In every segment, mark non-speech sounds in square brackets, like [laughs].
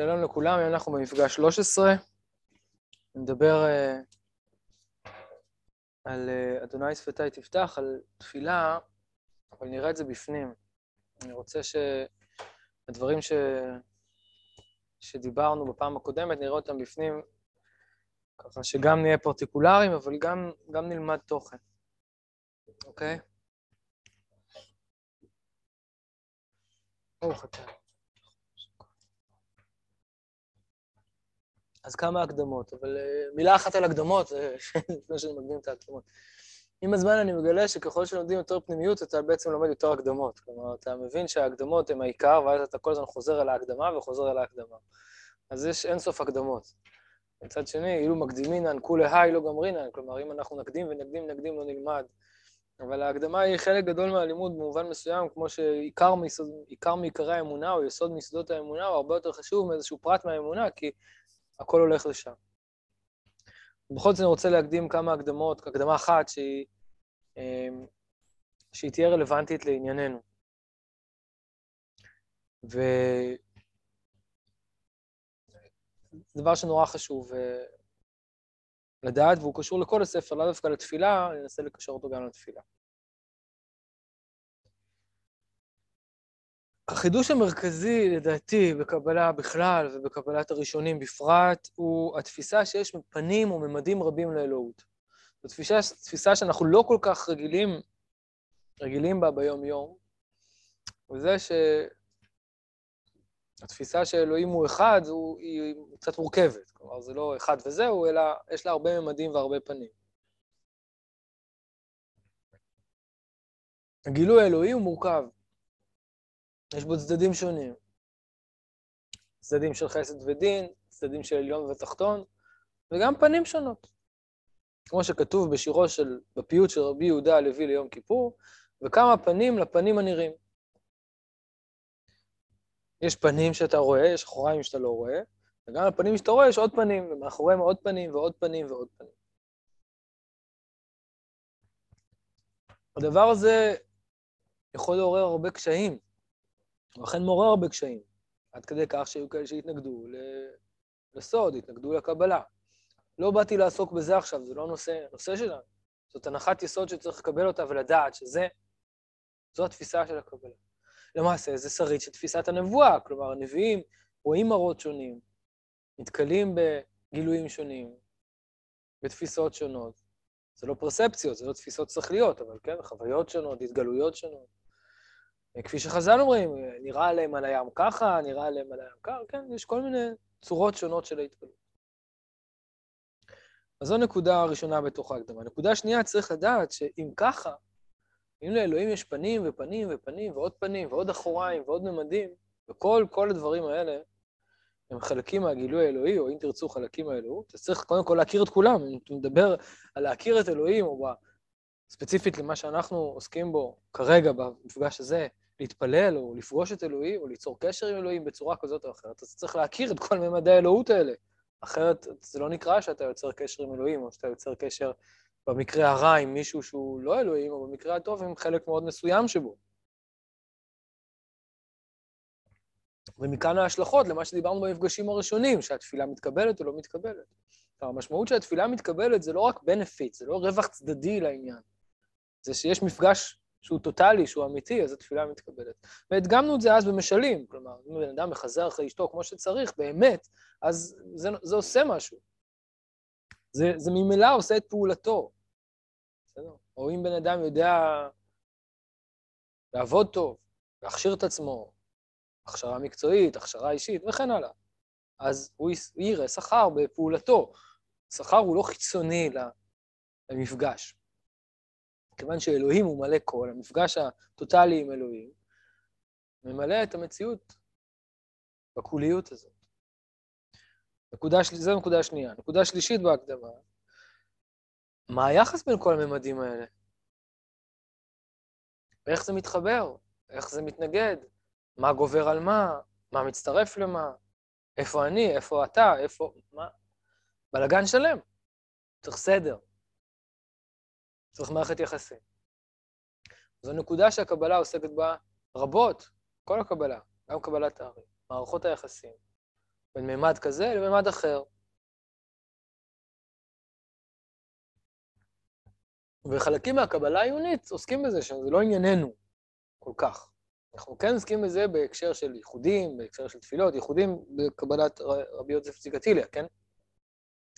שלום לכולם, היום אנחנו במפגש 13. נדבר uh, על uh, אדוני שפתי תפתח, על תפילה, אבל נראה את זה בפנים. אני רוצה שהדברים ש... שדיברנו בפעם הקודמת, נראה אותם בפנים, ככה שגם נהיה פרטיקולריים, אבל גם, גם נלמד תוכן, אוקיי? ברוך אתה. אז כמה הקדמות, אבל uh, מילה אחת על הקדמות, [laughs] לפני שאני מקדים את ההקדמות. עם הזמן אני מגלה שככל שלומדים יותר פנימיות, אתה בעצם לומד יותר הקדמות. כלומר, אתה מבין שההקדמות הן העיקר, ואז אתה כל הזמן חוזר אל ההקדמה וחוזר אל ההקדמה. אז יש אינסוף הקדמות. מצד שני, אילו מקדימינן, כולי היי לא גמרינן, כלומר, אם אנחנו נקדים ונקדים ונקדים לא נלמד. אבל ההקדמה היא חלק גדול מהלימוד במובן מסוים, כמו שעיקר מיסוד, מעיקרי האמונה, או יסוד מיסודות האמונה, הוא הרבה יותר חשוב מאיזשהו פרט מהאמונה, כי הכל הולך לשם. בכל זאת אני רוצה להקדים כמה הקדמות, הקדמה אחת שהיא, אמ, שהיא תהיה רלוונטית לענייננו. ו... דבר שנורא חשוב אה, לדעת, והוא קשור לכל הספר, לא דווקא לתפילה, אני אנסה לקשר אותו גם לתפילה. החידוש המרכזי, לדעתי, בקבלה בכלל ובקבלת הראשונים בפרט, הוא התפיסה שיש פנים וממדים רבים לאלוהות. זו תפיסה, תפיסה שאנחנו לא כל כך רגילים, רגילים בה ביום-יום, וזה שהתפיסה שאלוהים הוא אחד, הוא, היא קצת מורכבת. כלומר, זה לא אחד וזהו, אלא יש לה הרבה ממדים והרבה פנים. הגילוי האלוהי הוא מורכב. יש בו צדדים שונים. צדדים של חסד ודין, צדדים של עליון ותחתון, וגם פנים שונות. כמו שכתוב בשירו של, בפיוט של רבי יהודה הלוי ליום כיפור, וכמה פנים לפנים הנראים. יש פנים שאתה רואה, יש אחוריים שאתה לא רואה, וגם לפנים שאתה רואה יש עוד פנים, ומאחוריהם עוד פנים ועוד פנים ועוד פנים. הדבר הזה יכול לעורר הרבה קשיים. ולכן מעורר הרבה קשיים, עד כדי כך שהיו כאלה שהתנגדו לסוד, התנגדו לקבלה. לא באתי לעסוק בזה עכשיו, זה לא נושא, נושא שלנו. זאת הנחת יסוד שצריך לקבל אותה ולדעת שזה, זו התפיסה של הקבלה. למעשה, זה שריד של תפיסת הנבואה, כלומר, הנביאים רואים מראות שונים, נתקלים בגילויים שונים, בתפיסות שונות. זה לא פרספציות, זה לא תפיסות שכליות, אבל כן, חוויות שונות, התגלויות שונות. כפי שחז"ל אומרים, נראה עליהם על הים ככה, נראה עליהם על הים ככה, כן, יש כל מיני צורות שונות של ההתפללות. אז זו נקודה ראשונה בתוך ההקדמה. נקודה שנייה, צריך לדעת שאם ככה, אם לאלוהים יש פנים ופנים ופנים ועוד פנים ועוד אחוריים ועוד ממדים, וכל כל הדברים האלה הם חלקים מהגילוי האלוהי, או אם תרצו חלקים מהאלוהות, אז צריך קודם כל להכיר את כולם. אם אתה מדבר על להכיר את אלוהים, או ספציפית למה שאנחנו עוסקים בו כרגע במפגש הזה, להתפלל או לפגוש את אלוהים או ליצור קשר עם אלוהים בצורה כזאת או אחרת, אז צריך להכיר את כל ממדי האלוהות האלה. אחרת זה לא נקרא שאתה יוצר קשר עם אלוהים, או שאתה יוצר קשר במקרה הרע עם מישהו שהוא לא אלוהים, או במקרה הטוב עם חלק מאוד מסוים שבו. ומכאן ההשלכות למה שדיברנו במפגשים הראשונים, שהתפילה מתקבלת או לא מתקבלת. המשמעות של התפילה מתקבלת זה לא רק בנפיט, זה לא רווח צדדי לעניין. זה שיש מפגש שהוא טוטאלי, שהוא אמיתי, אז התפילה מתקבלת. והדגמנו את זה אז במשלים, כלומר, אם בן אדם מחזר אחרי אשתו כמו שצריך, באמת, אז זה, זה עושה משהו. זה, זה ממילא עושה את פעולתו. בסדר? או אם בן אדם יודע לעבוד טוב, להכשיר את עצמו, הכשרה מקצועית, הכשרה אישית וכן הלאה, אז הוא יראה שכר בפעולתו. שכר הוא לא חיצוני למפגש. כיוון שאלוהים הוא מלא קול, המפגש הטוטלי עם אלוהים, ממלא את המציאות בקוליות הזאת. נקודה. זו נקודה שנייה. נקודה שלישית בהקדמה, מה היחס בין כל הממדים האלה? ואיך זה מתחבר? איך זה מתנגד? מה גובר על מה? מה מצטרף למה? איפה אני? איפה אתה? איפה... מה? בלגן שלם. צריך סדר. צריך מערכת יחסים. זו נקודה שהקבלה עוסקת בה רבות, כל הקבלה, גם קבלת הארי, מערכות היחסים בין מימד כזה למימד אחר. וחלקים מהקבלה העיונית עוסקים בזה, שזה לא ענייננו כל כך. אנחנו כן עוסקים בזה בהקשר של ייחודים, בהקשר של תפילות, ייחודים בקבלת רבי יוסף ציגטיליה, כן?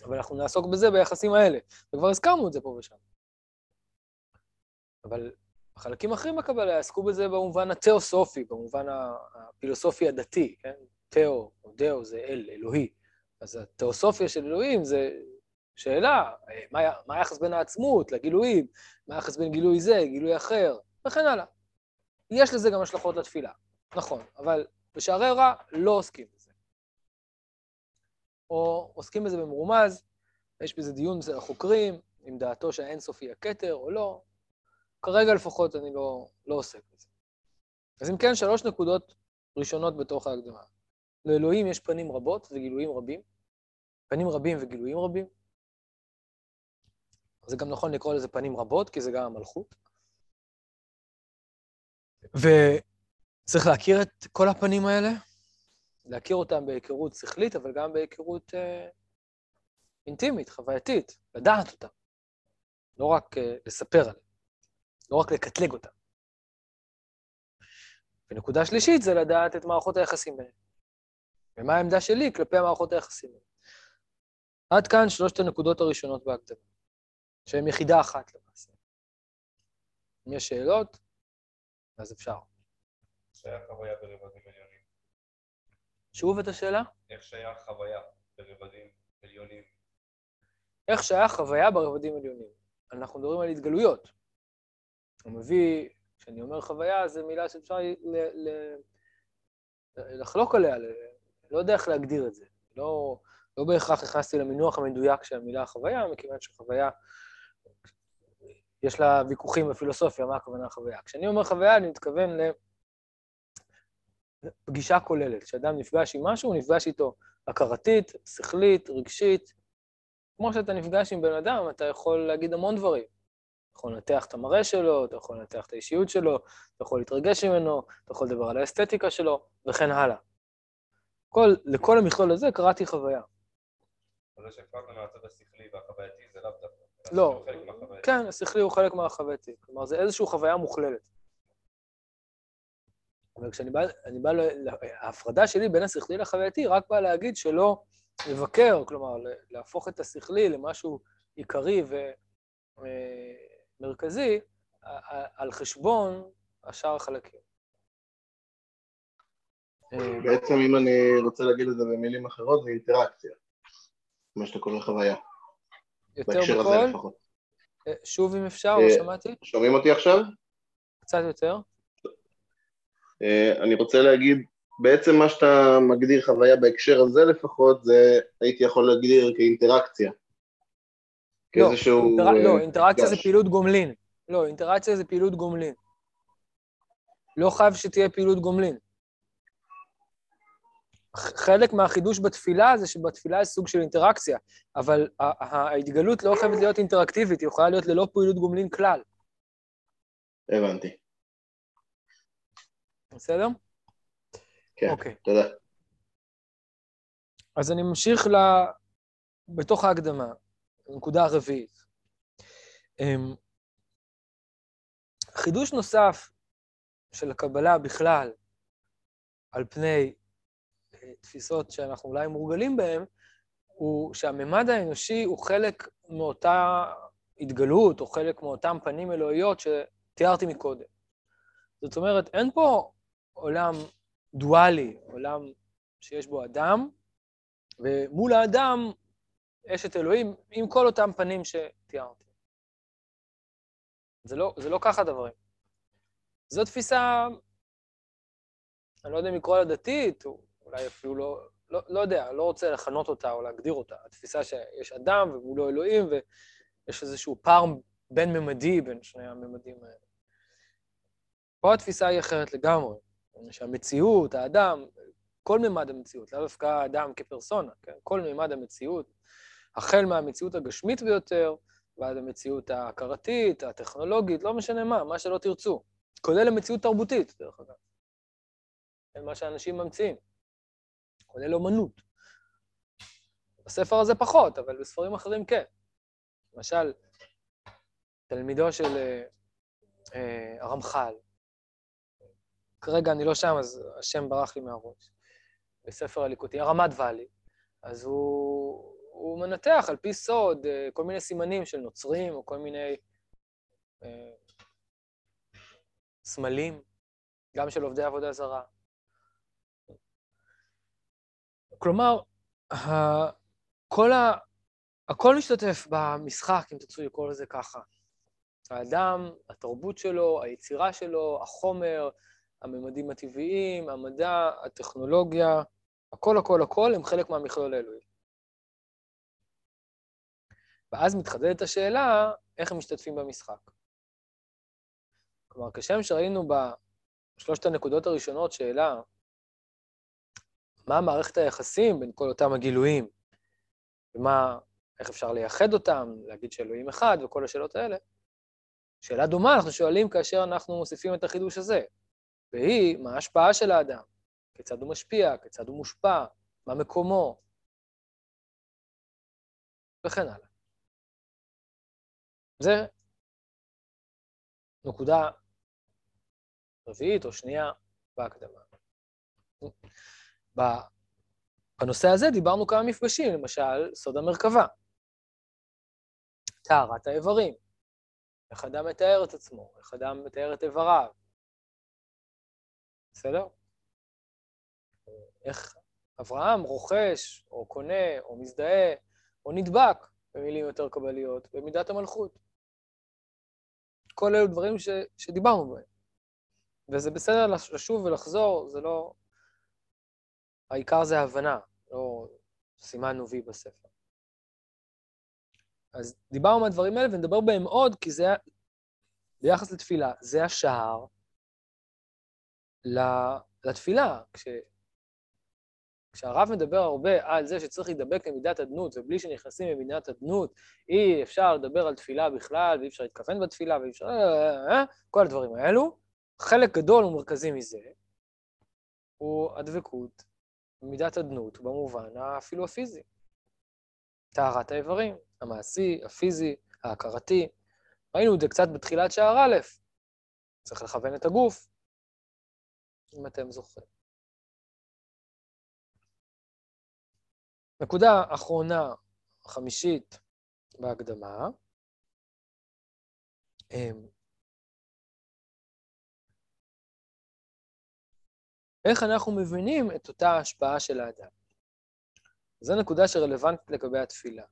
אבל אנחנו נעסוק בזה ביחסים האלה, וכבר הזכרנו את זה פה ושם. אבל חלקים אחרים בקבלה יעסקו בזה במובן התיאוסופי, במובן הפילוסופי הדתי, כן? תיאו, או דאו זה אל, אלוהי. אז התיאוסופיה של אלוהים זה שאלה, מה היחס בין העצמות לגילויים, מה היחס בין גילוי זה, גילוי אחר, וכן הלאה. יש לזה גם השלכות לתפילה, נכון, אבל בשערי רע לא עוסקים בזה. או עוסקים בזה במרומז, יש בזה דיון אצל החוקרים, אם דעתו שהאינסוף היא הכתר או לא. כרגע לפחות אני לא, לא עוסק בזה. אז אם כן, שלוש נקודות ראשונות בתוך ההקדמה. לאלוהים יש פנים רבות וגילויים רבים, פנים רבים וגילויים רבים. זה גם נכון לקרוא לזה פנים רבות, כי זה גם המלכות. וצריך להכיר את כל הפנים האלה, להכיר אותם בהיכרות שכלית, אבל גם בהיכרות אה, אינטימית, חווייתית, לדעת אותם. לא רק אה, לספר עליהם, לא רק לקטלג אותם. ונקודה שלישית זה לדעת את מערכות היחסים ביניהם. ומה העמדה שלי כלפי המערכות היחסים האלה. עד כאן שלושת הנקודות הראשונות בהקדמה, שהן יחידה אחת למעשה. אם יש שאלות, אז אפשר. שייך חוויה ברבדים עליונים. שוב את השאלה? איך שייך חוויה ברבדים עליונים? איך שייך חוויה ברבדים עליונים? אנחנו מדברים על התגלויות. הוא מביא, כשאני אומר חוויה, זו מילה שאפשר ל, ל, לחלוק עליה, ל, לא יודע איך להגדיר את זה. לא, לא בהכרח נכנסתי למינוח המדויק של המילה חוויה, מכיוון שחוויה יש לה ויכוחים בפילוסופיה, מה הכוונה חוויה. כשאני אומר חוויה, אני מתכוון לפגישה כוללת. כשאדם נפגש עם משהו, הוא נפגש איתו הכרתית, שכלית, רגשית. כמו שאתה נפגש עם בן אדם, אתה יכול להגיד המון דברים. אתה יכול לנתח את המראה שלו, אתה יכול לנתח את האישיות שלו, אתה יכול להתרגש ממנו, אתה יכול לדבר על האסתטיקה שלו, וכן הלאה. כל, לכל המכלול הזה קראתי חוויה. זה שהפרעת מהצד השכלי והחווייתי זה לאו דווקא. לא, כן, השכלי הוא חלק מהחווייתי. כלומר, זה איזושהי חוויה מוכללת. אבל כשאני בא, אני בא, ההפרדה שלי בין השכלי לחווייתי רק באה להגיד שלא לבקר, כלומר, להפוך את השכלי למשהו עיקרי ומרכזי על חשבון השאר החלקים. בעצם אם אני רוצה להגיד את זה במילים אחרות, זה אינטראקציה, מה שאתה קורא חוויה. יותר בקול? אה, שוב אם אפשר, לא שמעתי. שומעים אותי עכשיו? קצת יותר. אה, אני רוצה להגיד, בעצם מה שאתה מגדיר חוויה בהקשר הזה לפחות, זה הייתי יכול להגדיר כאינטראקציה. לא, כאיזשהו... אינטר... לא, אינטראקציה זה פעילות גומלין. לא, אינטראקציה זה פעילות גומלין. לא חייב שתהיה פעילות גומלין. חלק מהחידוש בתפילה זה שבתפילה יש סוג של אינטראקציה, אבל ההתגלות לא חייבת להיות אינטראקטיבית, היא יכולה להיות ללא פעילות גומלין כלל. הבנתי. בסדר? כן, okay. אוקיי. תודה. אז אני ממשיך ל... בתוך ההקדמה, נקודה הרביעית. אמ, חידוש נוסף של הקבלה בכלל, על פני תפיסות שאנחנו אולי מורגלים בהן, הוא שהממד האנושי הוא חלק מאותה התגלות, או חלק מאותם פנים אלוהיות שתיארתי מקודם. זאת אומרת, אין פה עולם דואלי, עולם שיש בו אדם, ומול האדם יש את אלוהים עם כל אותם פנים שתיארתי. זה לא, זה לא ככה דברים. זו תפיסה, אני לא יודע אם לקרוא לה דתית, או אולי אפילו לא, לא, לא יודע, לא רוצה לכנות אותה או להגדיר אותה. התפיסה שיש אדם ומולו אלוהים, ויש איזשהו פער בין-ממדי בין שני הממדים האלה. פה התפיסה היא אחרת לגמרי, שהמציאות, האדם, כל ממד המציאות, לאו דווקא האדם כפרסונה, כן? כל ממד המציאות, החל מהמציאות הגשמית ביותר, ועד המציאות ההכרתית, הטכנולוגית, לא משנה מה, מה שלא תרצו. כולל המציאות תרבותית, דרך אגב. מה שאנשים ממציאים. כולל אומנות. בספר הזה פחות, אבל בספרים אחרים כן. למשל, תלמידו של אה, אה, הרמח"ל, כרגע אני לא שם, אז השם ברח לי מהראש, בספר הליקוטי, הרמ"ד ואלי, אז הוא, הוא מנתח על פי סוד אה, כל מיני סימנים של נוצרים, או כל מיני אה, סמלים, גם של עובדי עבודה זרה. כלומר, כל ה... הכל משתתף במשחק, אם תרצו לקרוא לזה ככה. האדם, התרבות שלו, היצירה שלו, החומר, הממדים הטבעיים, המדע, הטכנולוגיה, הכל, הכל, הכל הם חלק מהמכלול האלוהי. ואז מתחדדת השאלה, איך הם משתתפים במשחק. כלומר, כשם שראינו בשלושת הנקודות הראשונות שאלה, מה מערכת היחסים בין כל אותם הגילויים, ומה, איך אפשר לייחד אותם, להגיד שאלוהים אחד וכל השאלות האלה, שאלה דומה אנחנו שואלים כאשר אנחנו מוסיפים את החידוש הזה, והיא, מה ההשפעה של האדם? כיצד הוא משפיע? כיצד הוא מושפע? מה מקומו? וכן הלאה. זה נקודה רביעית או שנייה בהקדמה. בנושא הזה דיברנו כמה מפגשים, למשל, סוד המרכבה, טהרת האיברים, איך אדם מתאר את עצמו, איך אדם מתאר את איבריו, בסדר? איך אברהם רוכש, או קונה, או מזדהה, או נדבק, במילים יותר קבליות, במידת המלכות. כל אלו דברים ש, שדיברנו בהם. וזה בסדר לשוב ולחזור, זה לא... העיקר זה הבנה, לא סימנו וי בספר. אז דיברנו מהדברים האלה ונדבר בהם עוד, כי זה, ביחס לתפילה, זה השער לתפילה. כש, כשהרב מדבר הרבה על זה שצריך להידבק למידת אדנות, ובלי שנכנסים למידת אדנות, אי אפשר לדבר על תפילה בכלל, ואי אפשר להתכוון בתפילה, ואי אפשר... כל הדברים האלו. חלק גדול ומרכזי מזה הוא הדבקות במידת אדנות במובן אפילו הפיזי. טהרת האיברים, המעשי, הפיזי, ההכרתי. ראינו את זה קצת בתחילת שער א', צריך לכוון את הגוף, אם אתם זוכרים. נקודה אחרונה, חמישית בהקדמה, אמ, איך אנחנו מבינים את אותה השפעה של האדם. זו נקודה שרלוונטית לגבי התפילה.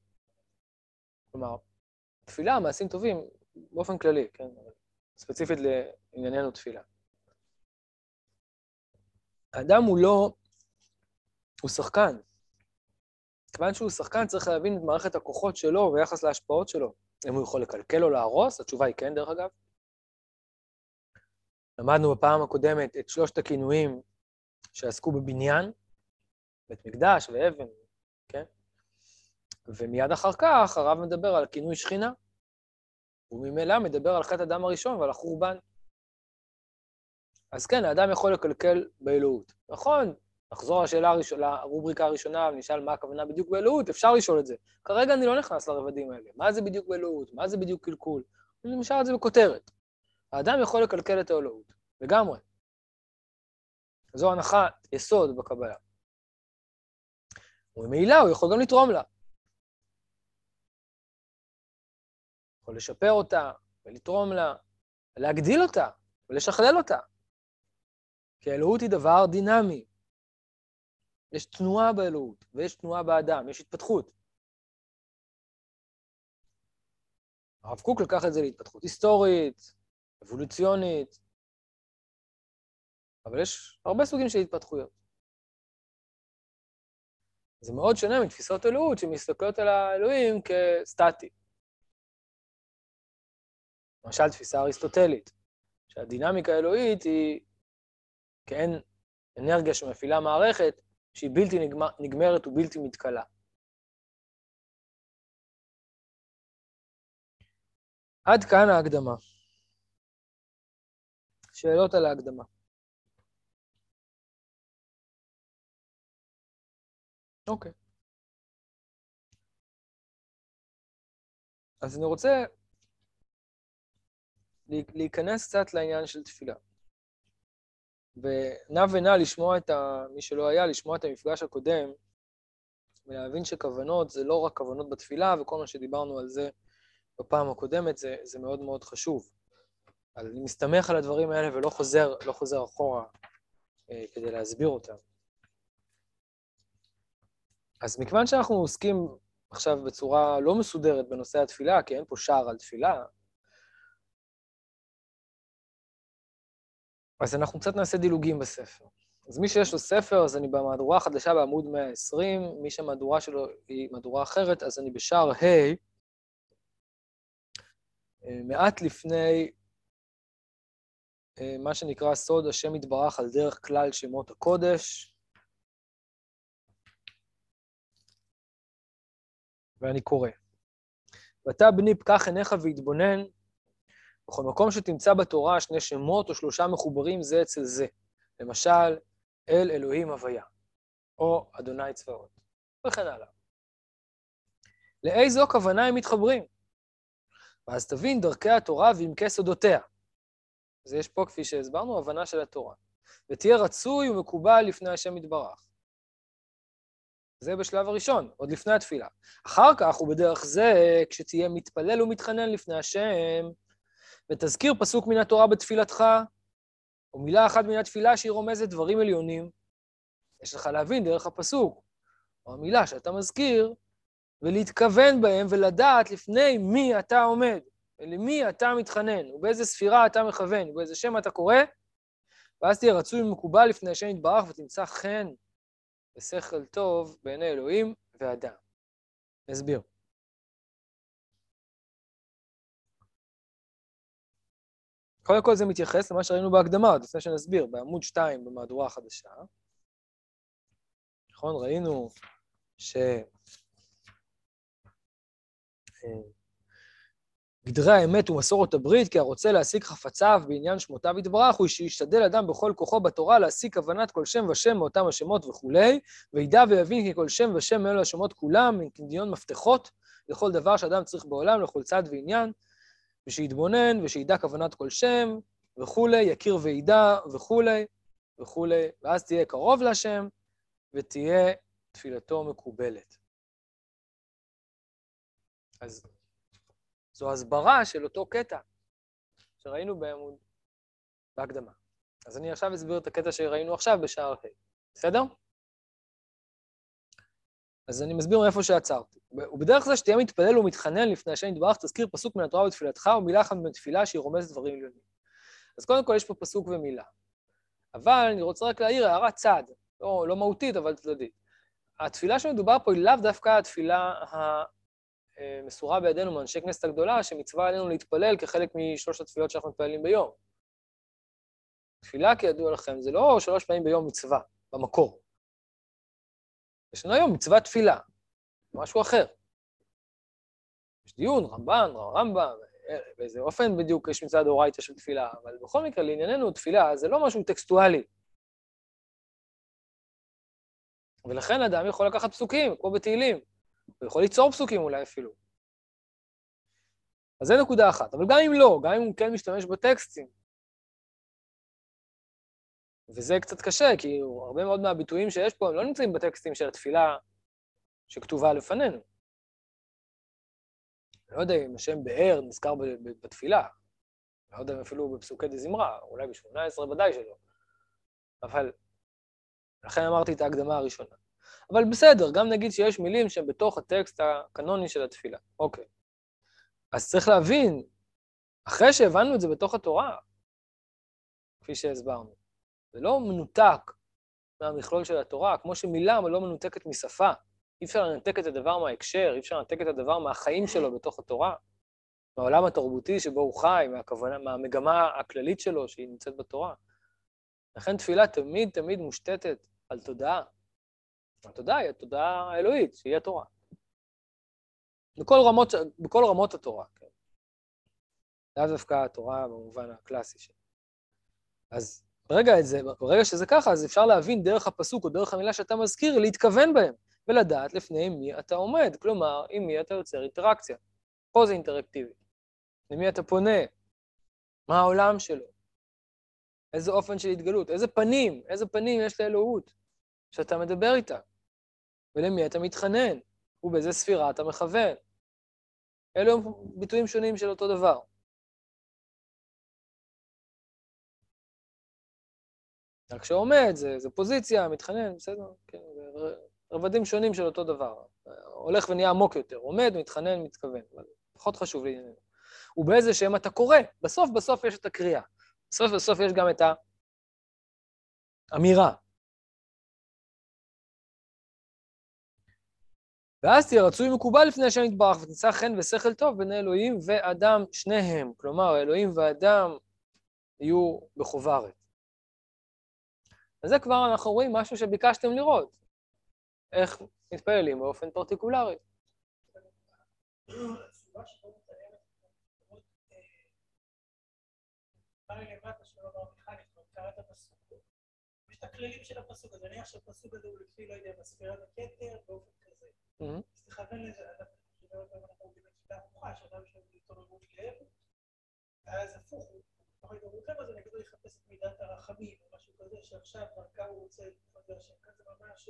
כלומר, תפילה, מעשים טובים, באופן כללי, כן? ספציפית לענייננו תפילה. האדם הוא לא... הוא שחקן. כיוון שהוא שחקן, צריך להבין את מערכת הכוחות שלו ביחס להשפעות שלו. אם הוא יכול לקלקל או להרוס, התשובה היא כן, דרך אגב. למדנו בפעם הקודמת את שלושת הכינויים שעסקו בבניין, בית מקדש ואבן, כן? ומיד אחר כך הרב מדבר על כינוי שכינה, וממילא מדבר על חטא הדם הראשון ועל החורבן. אז כן, האדם יכול לקלקל באלוהות. נכון, נחזור לשאלה הראשונה, לרובריקה הראשונה ונשאל מה הכוונה בדיוק באלוהות, אפשר לשאול את זה. כרגע אני לא נכנס לרבדים האלה. מה זה בדיוק באלוהות? מה זה בדיוק קלקול? אני משאל את זה בכותרת. האדם יכול לקלקל את האלוהות, לגמרי. זו הנחת יסוד בקבלה. וממילא הוא יכול גם לתרום לה. יכול לשפר אותה, ולתרום לה, ולהגדיל אותה, ולשכלל אותה. כי האלוהות היא דבר דינמי. יש תנועה באלוהות, ויש תנועה באדם, יש התפתחות. הרב קוק לקח את זה להתפתחות היסטורית, אבולוציונית, אבל יש הרבה סוגים של התפתחויות. זה מאוד שונה מתפיסות אלוהות שמסתכלות על האלוהים כסטטי. למשל, תפיסה אריסטוטלית, שהדינמיקה האלוהית היא כאין אנרגיה שמפעילה מערכת שהיא בלתי נגמרת ובלתי מתכלה. עד כאן ההקדמה. שאלות על ההקדמה. אוקיי. אז אני רוצה להיכנס קצת לעניין של תפילה. ונע ונע לשמוע את ה... מי שלא היה, לשמוע את המפגש הקודם, ולהבין שכוונות זה לא רק כוונות בתפילה, וכל מה שדיברנו על זה בפעם הקודמת, זה, זה מאוד מאוד חשוב. אני מסתמך על הדברים האלה ולא חוזר, לא חוזר אחורה אה, כדי להסביר אותם. אז מכיוון שאנחנו עוסקים עכשיו בצורה לא מסודרת בנושא התפילה, כי אין פה שער על תפילה, אז אנחנו קצת נעשה דילוגים בספר. אז מי שיש לו ספר, אז אני במהדורה החדשה בעמוד 120, מי שהמהדורה שלו היא מהדורה אחרת, אז אני בשער ה', אה, מעט לפני אה, מה שנקרא סוד השם יתברך על דרך כלל שמות הקודש. ואני קורא. ואתה בני פקח עיניך והתבונן, בכל מקום שתמצא בתורה שני שמות או שלושה מחוברים זה אצל זה. למשל, אל אלוהים הוויה, או אדוני צבאות, וכן הלאה. לאיזו כוונה הם מתחברים? ואז תבין דרכי התורה ועמקי סודותיה. אז יש פה, כפי שהסברנו, הבנה של התורה. ותהיה רצוי ומקובל לפני השם יתברך. זה בשלב הראשון, עוד לפני התפילה. אחר כך, ובדרך זה, כשתהיה מתפלל ומתחנן לפני השם, ותזכיר פסוק מן התורה בתפילתך, או מילה אחת מן התפילה שהיא רומזת דברים עליונים, יש לך להבין דרך הפסוק, או המילה שאתה מזכיר, ולהתכוון בהם ולדעת לפני מי אתה עומד, ולמי אתה מתחנן, ובאיזה ספירה אתה מכוון, ובאיזה שם אתה קורא, ואז תהיה רצוי ומקובל לפני השם יתברך ותמצא חן ושכל טוב בעיני אלוהים ואדם. נסביר. קודם כל זה מתייחס למה שראינו בהקדמה, עוד לפני שנסביר, בעמוד 2 במהדורה החדשה. נכון? ראינו ש... גדרי האמת ומסורת הברית, כי הרוצה להשיג חפציו בעניין שמותיו יתברך, הוא שישתדל אדם בכל כוחו בתורה להשיג כוונת כל שם ושם מאותם השמות וכולי, וידע ויבין כי כל שם ושם מאלו השמות כולם, עם קדיון מפתחות לכל דבר שאדם צריך בעולם, לכל צד ועניין, ושיתבונן ושידע כוונת כל שם וכולי, יכיר וידע וכולי וכולי, ואז תהיה קרוב להשם ותהיה תפילתו מקובלת. אז זו הסברה של אותו קטע שראינו בעמוד, בהקדמה. אז אני עכשיו אסביר את הקטע שראינו עכשיו בשער ה', בסדר? אז אני מסביר מאיפה שעצרתי. ובדרך זה שתהיה מתפלל ומתחנן לפני השם יתברך, תזכיר פסוק מן התורה בתפילתך ומילה אחת בתפילה שהיא רומזת דברים עליונים. אז קודם כל יש פה פסוק ומילה. אבל אני רוצה רק להעיר הערת צד, לא, לא מהותית, אבל צדדית. התפילה שמדובר פה היא לאו דווקא התפילה המסורה בידינו מאנשי כנסת הגדולה, שמצווה עלינו להתפלל כחלק משלוש התפילות שאנחנו מתפללים ביום. תפילה, כידוע לכם, זה לא שלוש פעמים ביום מצווה, במקור. יש לנו היום מצוות תפילה, משהו אחר. יש דיון, רמב"ן, רמב"ם, באיזה אופן בדיוק יש מצד אורייתא של תפילה, אבל בכל מקרה, לענייננו, תפילה זה לא משהו טקסטואלי. ולכן אדם יכול לקחת פסוקים, כמו בתהילים. הוא יכול ליצור פסוקים אולי אפילו. אז זה נקודה אחת. אבל גם אם לא, גם אם הוא כן משתמש בטקסטים, וזה קצת קשה, כי הרבה מאוד מהביטויים שיש פה, הם לא נמצאים בטקסטים של התפילה שכתובה לפנינו. אני לא יודע אם השם באר נזכר בתפילה, לא יודע אם אפילו בפסוקי דזמרה, אולי ב-18 ודאי שלא. אבל לכן אמרתי את ההקדמה הראשונה. אבל בסדר, גם נגיד שיש מילים שהן בתוך הטקסט הקנוני של התפילה. אוקיי. אז צריך להבין, אחרי שהבנו את זה בתוך התורה, כפי שהסברנו, זה לא מנותק מהמכלול של התורה, כמו שמילה לא מנותקת משפה. אי אפשר לנתק את הדבר מההקשר, אי אפשר לנתק את הדבר מהחיים שלו בתוך התורה, מהעולם התרבותי שבו הוא חי, מהכוונה, מהמגמה הכללית שלו שהיא נמצאת בתורה. לכן תפילה תמיד תמיד מושתתת על תודעה. התודעה היא התודעה האלוהית, שהיא התורה. בכל רמות, בכל רמות התורה, כן. לאו דווקא התורה במובן הקלאסי שלה. אז ברגע, זה, ברגע שזה ככה, אז אפשר להבין דרך הפסוק או דרך המילה שאתה מזכיר, להתכוון בהם, ולדעת לפני מי אתה עומד, כלומר, עם מי אתה יוצר אינטראקציה. פה זה אינטראקטיבי. למי אתה פונה? מה העולם שלו? איזה אופן של התגלות? איזה פנים? איזה פנים יש לאלוהות שאתה מדבר איתה? ולמי אתה מתחנן? ובאיזה ספירה אתה מכוון? אלו הם ביטויים שונים של אותו דבר. רק שעומד, זה, זה פוזיציה, מתחנן, בסדר, כן, זה רבדים שונים של אותו דבר. הולך ונהיה עמוק יותר, עומד, מתחנן, מתכוון, אבל פחות חשוב לענייננו. ובאיזה שם אתה קורא, בסוף בסוף יש את הקריאה. בסוף בסוף יש גם את האמירה. ואז תהיה רצוי מקובל לפני השם יתברך, ותמצא חן ושכל טוב בין אלוהים ואדם שניהם. כלומר, אלוהים ואדם יהיו בחוברת. אז זה כבר אנחנו רואים משהו שביקשתם לראות, איך מתפללים באופן פרטיקולרי. יש את הכללים של הפסוק, אז נניח שהפסוק הזה הוא לפי, לא יודע, בספירת הכתר, באופן כזה. אז תכוון לזה, אנחנו עובדים בשיטה הפוכה, שאדם יש לנו התעוררות לב, ואז הפוך, הוא מתוך התעוררות לב, אז אני אגיד לו לחפש את מידת הרחמים, או משהו כזה, שעכשיו דרכה הוא רוצה להתחבר השם, כזה ממש...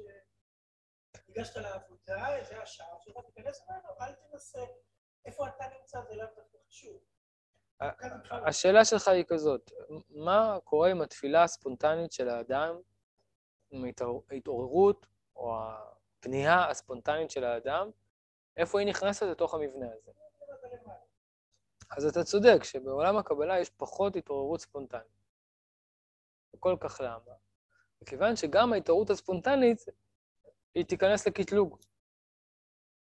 ניגשת לעבודה, זה השער שלך, תיכנס ממנו, אל תנסה. איפה אתה נמצא זה לאו דווקא חשוב. השאלה שלך היא כזאת, מה קורה עם התפילה הספונטנית של האדם, עם ההתעוררות או הפנייה הספונטנית של האדם, איפה היא נכנסת לתוך המבנה הזה? אז אתה צודק שבעולם הקבלה יש פחות התעוררות ספונטנית. וכל כך למה? מכיוון שגם ההתעוררות הספונטנית, היא תיכנס לקטלוג.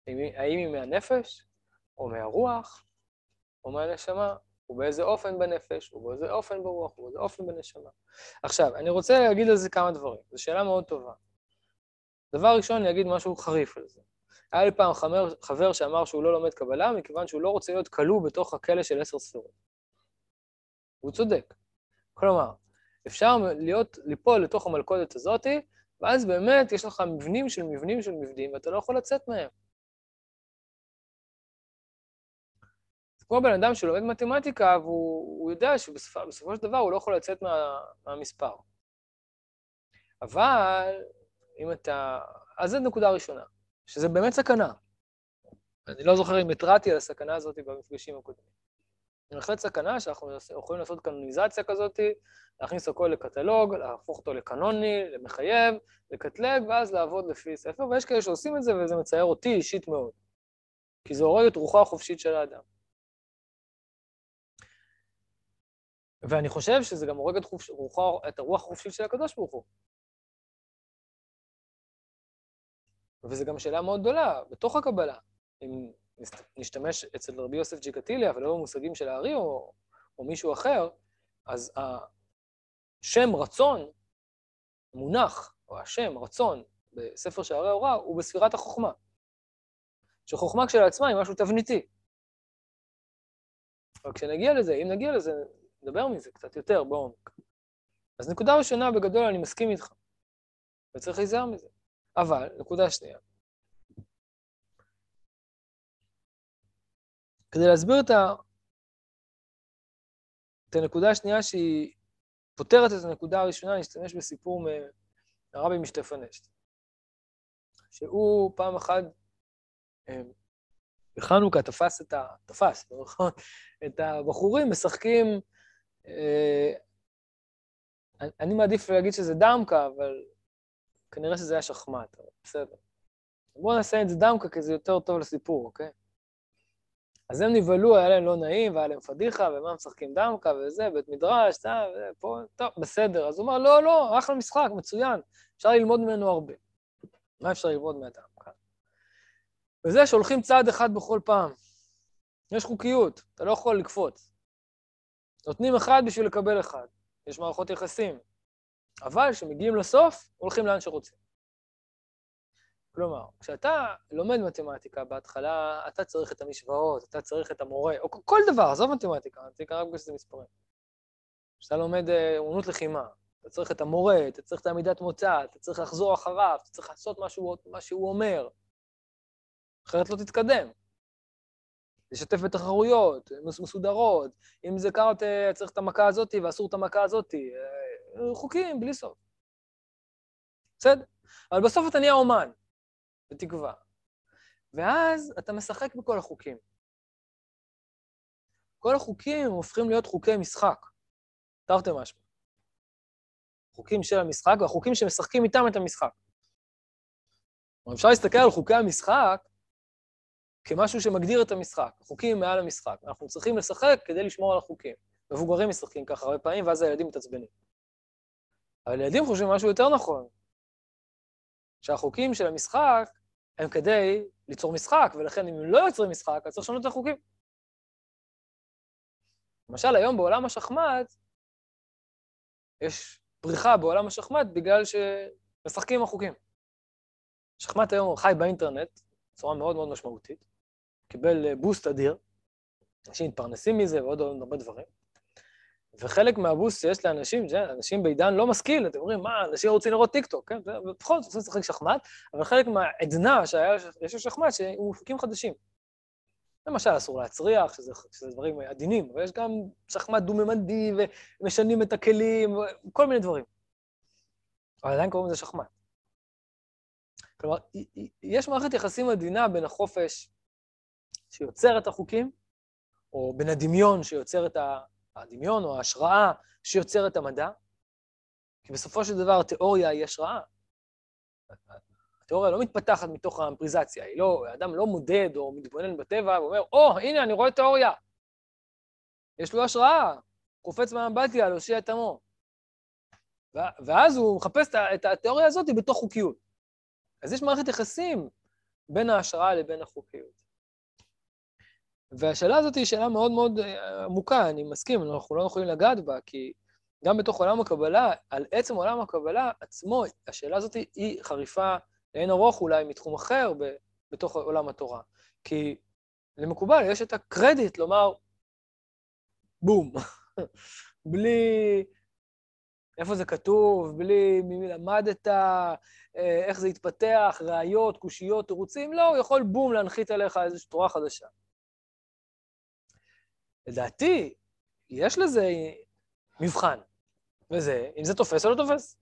האם היא מהנפש, או מהרוח, או מהנשמה, ובאיזה אופן בנפש, ובאיזה אופן ברוח, ובאיזה אופן בנשמה. עכשיו, אני רוצה להגיד על זה כמה דברים, זו שאלה מאוד טובה. דבר ראשון, אני אגיד משהו חריף על זה. היה לי פעם חבר, חבר שאמר שהוא לא לומד קבלה, מכיוון שהוא לא רוצה להיות כלוא בתוך הכלא של עשר ספירות. הוא צודק. כלומר, אפשר להיות, ליפול לתוך המלכודת הזאתי, ואז באמת יש לך מבנים של מבנים של מבנים, ואתה לא יכול לצאת מהם. זה כמו בן אדם שלומד מתמטיקה, והוא יודע שבסופו של דבר הוא לא יכול לצאת מה, מהמספר. אבל אם אתה... אז זו נקודה ראשונה, שזה באמת סכנה. אני לא זוכר אם התרעתי על הסכנה הזאת במפגשים הקודמים. זו בהחלט סכנה שאנחנו יכולים לעשות קנוניזציה כזאת, להכניס הכל לקטלוג, להפוך אותו לקנוני, למחייב, לקטלג, ואז לעבוד לפי ספר, ויש כאלה שעושים את זה, וזה מצייר אותי אישית מאוד. כי זה הורג את רוחו החופשית של האדם. ואני חושב שזה גם הורג את, חופש, רוחו, את הרוח החופשית של הקדוש ברוך הוא. וזו גם שאלה מאוד גדולה, בתוך הקבלה, אם נשתמש אצל רבי יוסף ג'יקטיליה ולא במושגים של הארי או, או מישהו אחר, אז השם רצון, מונח, או השם רצון, בספר שערי ההוראה, הוא בספירת החוכמה. שחוכמה כשלעצמה היא משהו תבניתי. אבל כשנגיע לזה, אם נגיע לזה, נדבר מזה קצת יותר בעומק. אז נקודה ראשונה, בגדול, אני מסכים איתך, וצריך להיזהר מזה. אבל, נקודה שנייה, כדי להסביר את, ה... את הנקודה השנייה שהיא פותרת את הנקודה הראשונה, אני אשתמש בסיפור מהרבי משטפנשט, שהוא פעם אחת אמ, בחנוכה תפס את ה... תפס, [laughs] נכון? את הבחורים משחקים... אה, אני מעדיף להגיד שזה דמקה, אבל כנראה שזה היה שחמט, אבל בסדר. בואו נעשה את זה דמקה, כי זה יותר טוב לסיפור, אוקיי? אז הם נבהלו, היה להם לא נעים, והיה להם פדיחה, ומה משחקים דמקה וזה, בית מדרש, זה, ופה, טוב, בסדר. אז הוא אמר, לא, לא, אחלה משחק, מצוין, אפשר ללמוד ממנו הרבה. מה אפשר ללמוד מהדמקה? וזה שהולכים צעד אחד בכל פעם. יש חוקיות, אתה לא יכול לקפוץ. נותנים אחד בשביל לקבל אחד. יש מערכות יחסים. אבל כשמגיעים לסוף, הולכים לאן שרוצים. כלומר, כשאתה לומד מתמטיקה בהתחלה, אתה צריך את המשוואות, אתה צריך את המורה, או כל דבר, עזוב מתמטיקה, מתמטיקה רק בגלל שזה מספרים. כשאתה לומד אה, אומנות לחימה, אתה צריך את המורה, אתה צריך את העמידת מוצא, אתה צריך לחזור אחריו, אתה צריך לעשות מה שהוא, מה שהוא אומר, אחרת לא תתקדם. לשתף בתחרויות מס- מסודרות, אם זה קארטה צריך את המכה הזאת ואסור את המכה הזאת, אה, חוקים בלי סוף. בסדר? אבל בסוף אתה נהיה אומן, בתקווה. ואז אתה משחק בכל החוקים. כל החוקים הופכים להיות חוקי משחק, תרתי משמע. חוקים של המשחק והחוקים שמשחקים איתם את המשחק. אפשר להסתכל על חוקי המשחק כמשהו שמגדיר את המשחק, החוקים מעל המשחק. אנחנו צריכים לשחק כדי לשמור על החוקים. מבוגרים משחקים ככה הרבה פעמים, ואז הילדים מתעצבנים. אבל ילדים חושבים משהו יותר נכון, שהחוקים של המשחק הם כדי ליצור משחק, ולכן אם הם לא יוצרים משחק, אז צריך לשנות את החוקים. למשל, היום בעולם השחמט, יש פריחה בעולם השחמט בגלל שמשחקים עם החוקים. שחמט היום חי באינטרנט בצורה מאוד מאוד משמעותית, קיבל boost אדיר, אנשים מתפרנסים מזה ועוד עוד הרבה דברים. וחלק מה boost שיש לאנשים, זה אנשים בעידן לא משכיל, אתם אומרים, מה, אנשים רוצים לראות טיקטוק, כן? ובכל זאת רוצים לשחק שחמט, אבל חלק מהעדנה שהיה, יש לשחמט, שהוא מופקים חדשים. למשל, אסור להצריח, שזה, שזה דברים עדינים, אבל יש גם שחמט דו-ממדי, ומשנים את הכלים, כל מיני דברים. אבל עדיין קוראים לזה שחמט. כלומר, יש מערכת יחסים עדינה בין החופש שיוצר את החוקים, או בין הדמיון שיוצר את הדמיון, או ההשראה שיוצר את המדע, כי בסופו של דבר התיאוריה היא השראה. התיאוריה לא מתפתחת מתוך האמפריזציה, היא לא, האדם לא מודד או מתבונן בטבע ואומר, או, oh, הנה, אני רואה תיאוריה. יש לו השראה, קופץ מהאמבטיה להושיע את עמו. ואז הוא מחפש את התיאוריה הזאת בתוך חוקיות. אז יש מערכת יחסים בין ההשראה לבין החוקיות. והשאלה הזאת היא שאלה מאוד מאוד עמוקה, אני מסכים, אנחנו לא יכולים לגעת בה, כי גם בתוך עולם הקבלה, על עצם עולם הקבלה עצמו, השאלה הזאת היא חריפה לאין ארוך אולי מתחום אחר בתוך עולם התורה. כי למקובל יש את הקרדיט לומר, בום, [laughs] בלי איפה זה כתוב, בלי ממי למדת, איך זה התפתח, ראיות, קושיות, תירוצים, לא, הוא יכול בום להנחית עליך איזושהי תורה חדשה. לדעתי, יש לזה מבחן, וזה, אם זה תופס או לא תופס.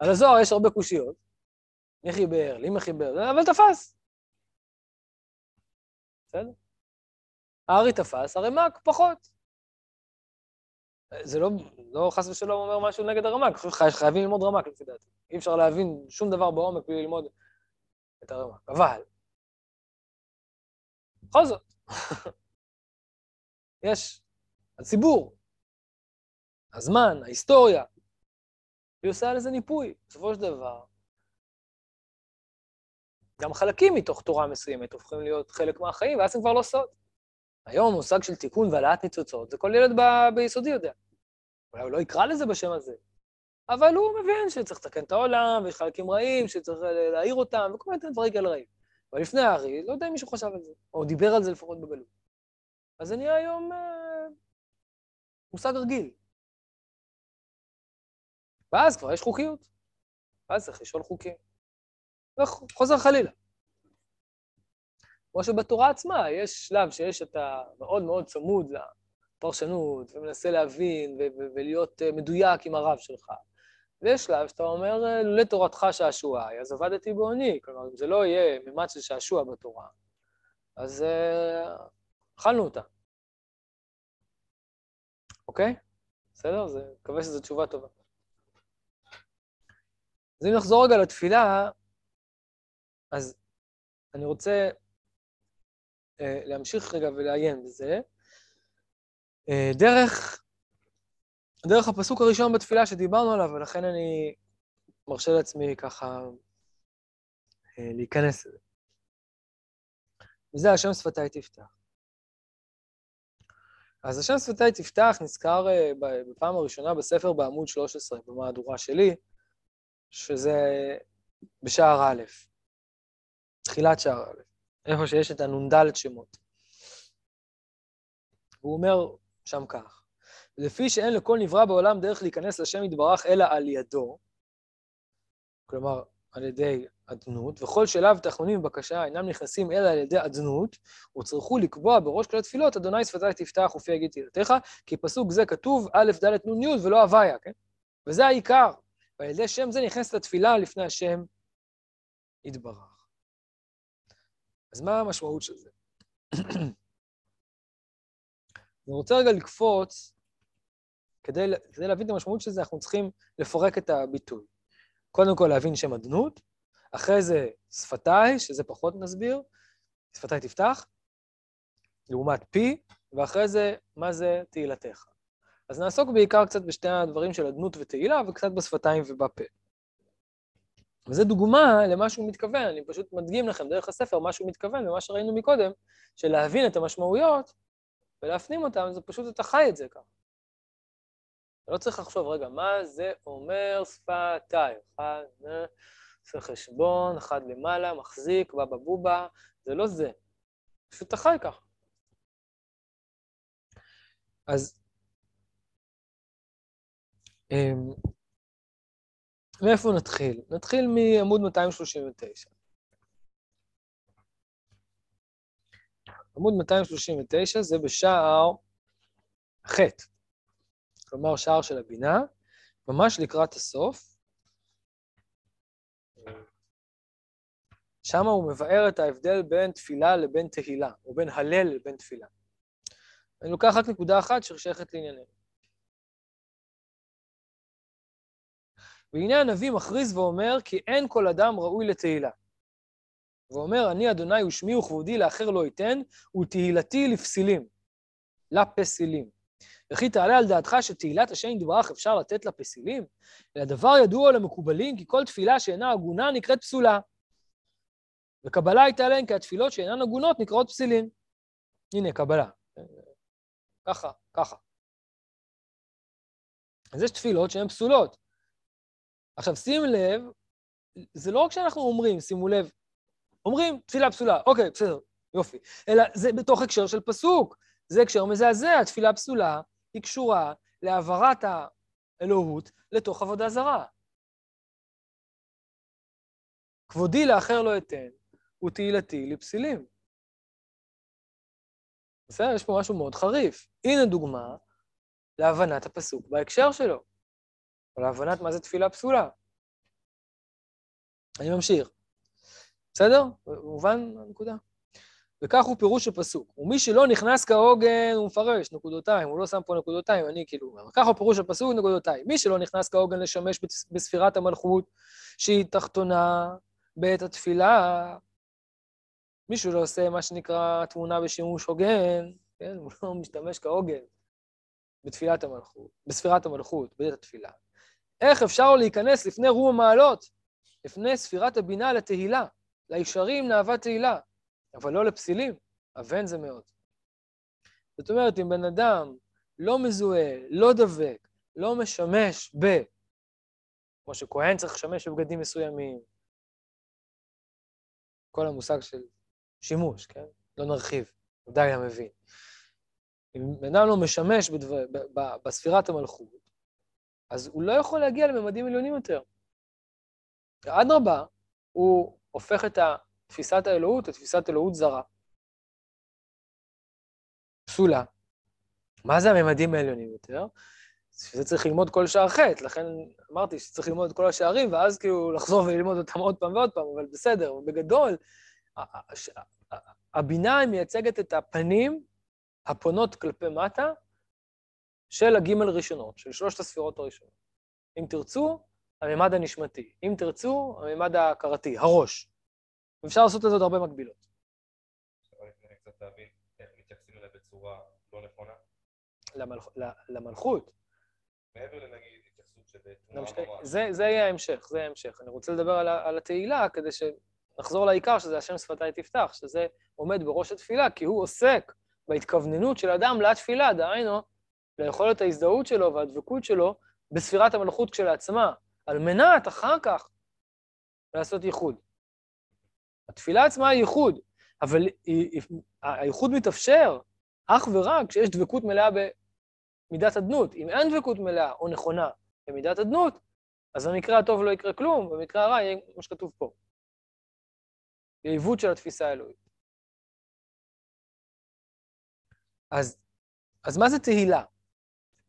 על הזוהר יש הרבה קושיות, מי חיבר, לי מי חיבר, אבל תפס. בסדר? הארי תפס, הרמ"ק פחות. זה לא, לא חס ושלום אומר משהו נגד הרמ"ק, חייבים ללמוד רמ"ק לפי דעתי. אי אפשר להבין שום דבר בעומק בלי ללמוד את הרמ"ק. אבל, בכל זאת, יש הציבור, הזמן, ההיסטוריה, היא עושה לזה ניפוי. בסופו של דבר, גם חלקים מתוך תורה מסוימת הופכים להיות חלק מהחיים, ואז הם כבר לא סוד. היום מושג של תיקון והעלאת ניצוצות, זה כל ילד ב- ביסודי יודע. אולי הוא לא יקרא לזה בשם הזה, אבל הוא מבין שצריך לתקן את העולם, ויש חלקים רעים, שצריך להעיר אותם, וכל מיני דברים כאלה רעים. אבל לפני הארי, לא יודע אם מישהו חשב על זה, או דיבר על זה לפחות בגלות. אז זה נהיה היום אה, מושג רגיל. ואז כבר יש חוקיות. ואז צריך לשאול חוקים. וחוזר חלילה. כמו שבתורה עצמה יש שלב שיש אתה מאוד מאוד צמוד לפרשנות, ומנסה להבין ולהיות מדויק עם הרב שלך. ויש שלב שאתה אומר, לתורתך שעשועי, אז עבדתי בעוני. כלומר, אם זה לא יהיה מימד של שעשוע בתורה, אז אכלנו אותה. אוקיי? בסדר? אז מקווה שזו תשובה טובה. אז אם נחזור רגע לתפילה, אז אני רוצה אה, להמשיך רגע ולעיין בזה. אה, דרך, דרך הפסוק הראשון בתפילה שדיברנו עליו, ולכן אני מרשה לעצמי ככה אה, להיכנס לזה. וזה השם שפתיי תפתח. אז השם שפתיי תפתח נזכר בפעם הראשונה בספר בעמוד 13, במהדורה שלי, שזה בשער א', תחילת שער א', איפה שיש את הנ"ד שמות. הוא אומר שם כך, לפי שאין לכל נברא בעולם דרך להיכנס לשם יתברך אלא על ידו, כלומר, על ידי אדנות, וכל שאליו תחנונים ובקשה אינם נכנסים אלא על ידי אדנות, וצריכו לקבוע בראש כל התפילות, אדוני שפתי תפתח ופי יגיד תהילתך, כי פסוק זה כתוב א', ד', נ', י' ולא הוויה, כן? וזה העיקר. ועל ידי שם זה נכנסת התפילה לפני השם יתברך. אז מה המשמעות של זה? [clears throat] אני רוצה רגע לקפוץ, כדי, כדי להבין את המשמעות של זה, אנחנו צריכים לפרק את הביטוי. קודם כל להבין שם אדנות, אחרי זה שפתיי, שזה פחות נסביר, שפתיי תפתח, לעומת פי, ואחרי זה, מה זה תהילתך. אז נעסוק בעיקר קצת בשתי הדברים של אדנות ותהילה, וקצת בשפתיים ובפה. וזו דוגמה למה שהוא מתכוון, אני פשוט מדגים לכם דרך הספר מה שהוא מתכוון ומה שראינו מקודם, של להבין את המשמעויות ולהפנים אותן, זה פשוט אתה חי את זה ככה. לא צריך לחשוב, רגע, מה זה אומר שפתיי? אחד, עושה חשבון, אחד למעלה, מחזיק, בבא בובה, זה לא זה. פשוט אתה חי ככה. אז אמ, מאיפה נתחיל? נתחיל מעמוד 239. עמוד 239 זה בשער ח', כלומר שער של הבינה, ממש לקראת הסוף. שם הוא מבאר את ההבדל בין תפילה לבין תהילה, או בין הלל לבין תפילה. אני לוקח רק נקודה אחת ששייכת לענייננו. והנה הנביא מכריז ואומר כי אין כל אדם ראוי לתהילה. ואומר, אני אדוני ושמי וכבודי לאחר לא אתן, ותהילתי לפסילים, לפסילים. וכי תעלה על דעתך שתהילת השם יתברך אפשר לתת לפסילים? אלא דבר ידוע למקובלים, כי כל תפילה שאינה הגונה נקראת פסולה. וקבלה הייתה להן כי התפילות שאינן הגונות נקראות פסילים. הנה, קבלה. ככה, ככה. אז יש תפילות שהן פסולות. עכשיו, שים לב, זה לא רק שאנחנו אומרים, שימו לב, אומרים תפילה פסולה, אוקיי, בסדר, יופי, אלא זה בתוך הקשר של פסוק, זה הקשר מזעזע, תפילה פסולה היא קשורה להעברת האלוהות לתוך עבודה זרה. כבודי לאחר לא אתן, ותהילתי לפסילים. בסדר? יש פה משהו מאוד חריף. הנה דוגמה להבנת הפסוק בהקשר שלו. או להבנת מה זה תפילה פסולה. אני ממשיך. בסדר? מובן הנקודה? וכך הוא פירוש הפסוק. ומי שלא נכנס כהוגן, הוא מפרש, נקודותיים, הוא לא שם פה נקודותיים, אני כאילו. וכך הוא פירוש הפסוק, נקודותיים. מי שלא נכנס כהוגן לשמש בספירת המלכות, שהיא תחתונה בעת התפילה, מישהו לא עושה מה שנקרא תמונה בשימוש הוגן, כן? הוא לא משתמש כהוגן בתפילת המלכות, בספירת המלכות, בעת התפילה. איך אפשר להיכנס לפני רום המעלות, לפני ספירת הבינה לתהילה, לישרים נאווה תהילה, אבל לא לפסילים, אבן זה מאוד. זאת אומרת, אם בן אדם לא מזוהה, לא דבק, לא משמש ב... כמו שכהן צריך לשמש בבגדים מסוימים, כל המושג של שימוש, כן? לא נרחיב, ודאי המבין. אם בן אדם לא משמש בדבר, בספירת המלכות, אז הוא לא יכול להגיע לממדים עליונים יותר. אדרבה, הוא הופך את תפיסת האלוהות לתפיסת אלוהות זרה. פסולה. מה זה הממדים העליונים יותר? שזה צריך ללמוד כל שער חטא, לכן אמרתי שצריך ללמוד את כל השערים, ואז כאילו לחזור וללמוד אותם עוד פעם ועוד פעם, אבל בסדר, בגדול, הבינה מייצגת את הפנים הפונות כלפי מטה של הגימל ראשונות, של שלושת הספירות הראשונות. אם תרצו, הממד הנשמתי. אם תרצו, הממד ההכרתי, הראש. אפשר לעשות לזה עוד הרבה מקבילות. לא. למלכות. מעבר לנגיד התייחסות שבתנועה זה, זה יהיה ההמשך, זה ההמשך. אני רוצה לדבר על, על התהילה כדי שנחזור לעיקר, שזה השם שפתיי תפתח, שזה עומד בראש התפילה, כי הוא עוסק בהתכווננות של אדם לתפילה, דהיינו, ליכולת ההזדהות שלו והדבקות שלו בספירת המלכות כשלעצמה, על מנת אחר כך לעשות ייחוד. התפילה עצמה היא ייחוד, אבל הייחוד מתאפשר אך ורק כשיש דבקות מלאה במידת אדנות. אם אין דבקות מלאה או נכונה במידת אדנות, אז במקרה הטוב לא יקרה כלום, במקרה הרע יהיה כמו שכתוב פה. היא עיוות של התפיסה האלוהית. אז, אז מה זה תהילה?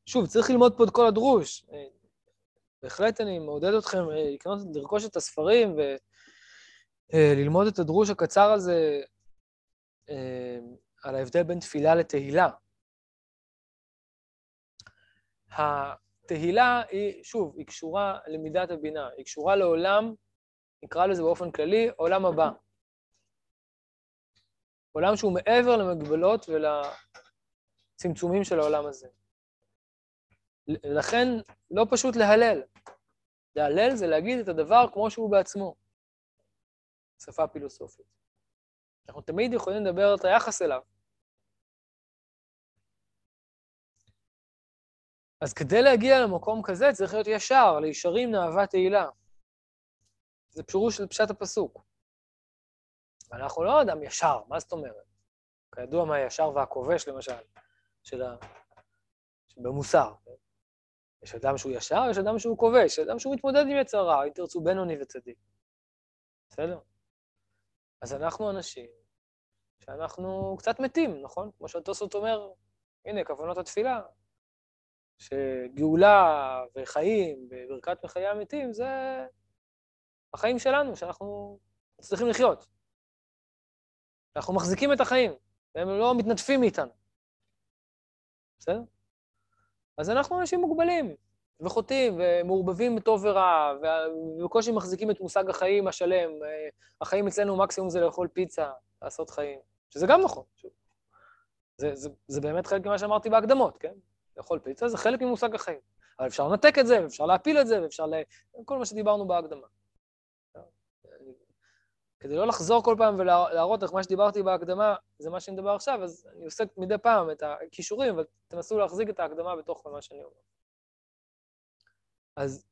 שוב, צריך ללמוד פה את כל הדרוש. אה, בהחלט אני מעודד אתכם אה, לקנות, לרכוש את הספרים וללמוד את הדרוש הקצר הזה על ההבדל בין תפילה לתהילה. התהילה היא, שוב, היא קשורה למידת הבינה, היא קשורה לעולם, נקרא לזה באופן כללי, עולם הבא. עולם שהוא מעבר למגבלות ולצמצומים של העולם הזה. לכן לא פשוט להלל. להלל זה להגיד את הדבר כמו שהוא בעצמו. שפה פילוסופית. אנחנו תמיד יכולים לדבר את היחס אליו. אז כדי להגיע למקום כזה צריך להיות ישר, לישרים נאווה תהילה. זה פירוש של פשט הפסוק. אנחנו לא אדם ישר, מה זאת אומרת? כידוע מה הישר והכובש, למשל, של ה... במוסר. יש אדם שהוא ישר, יש אדם שהוא כובש, יש אדם שהוא מתמודד עם יצר רע, אם תרצו בינוני וצדיק. בסדר? אז אנחנו אנשים שאנחנו קצת מתים, נכון? כמו שהטוסות אומר, הנה, כוונות התפילה, שגאולה וחיים בברכת מחיי המתים זה החיים שלנו, שאנחנו צריכים לחיות. אנחנו מחזיקים את החיים, והם לא מתנדפים מאיתנו. בסדר? אז אנחנו אנשים מוגבלים, וחוטאים, ומעורבבים בטוב ורע, ובקושי מחזיקים את מושג החיים השלם. החיים אצלנו מקסימום זה לאכול פיצה, לעשות חיים, שזה גם נכון. זה, זה, זה באמת חלק ממה שאמרתי בהקדמות, כן? לאכול פיצה זה חלק ממושג החיים. אבל אפשר לנתק את זה, ואפשר להפיל את זה, ואפשר ל... כל מה שדיברנו בהקדמה. כדי לא לחזור כל פעם ולהראות איך מה שדיברתי בהקדמה זה מה שאני מדבר עכשיו, אז אני עושה מדי פעם את הכישורים, אבל תנסו להחזיק את ההקדמה בתוך מה שאני אומר. אז,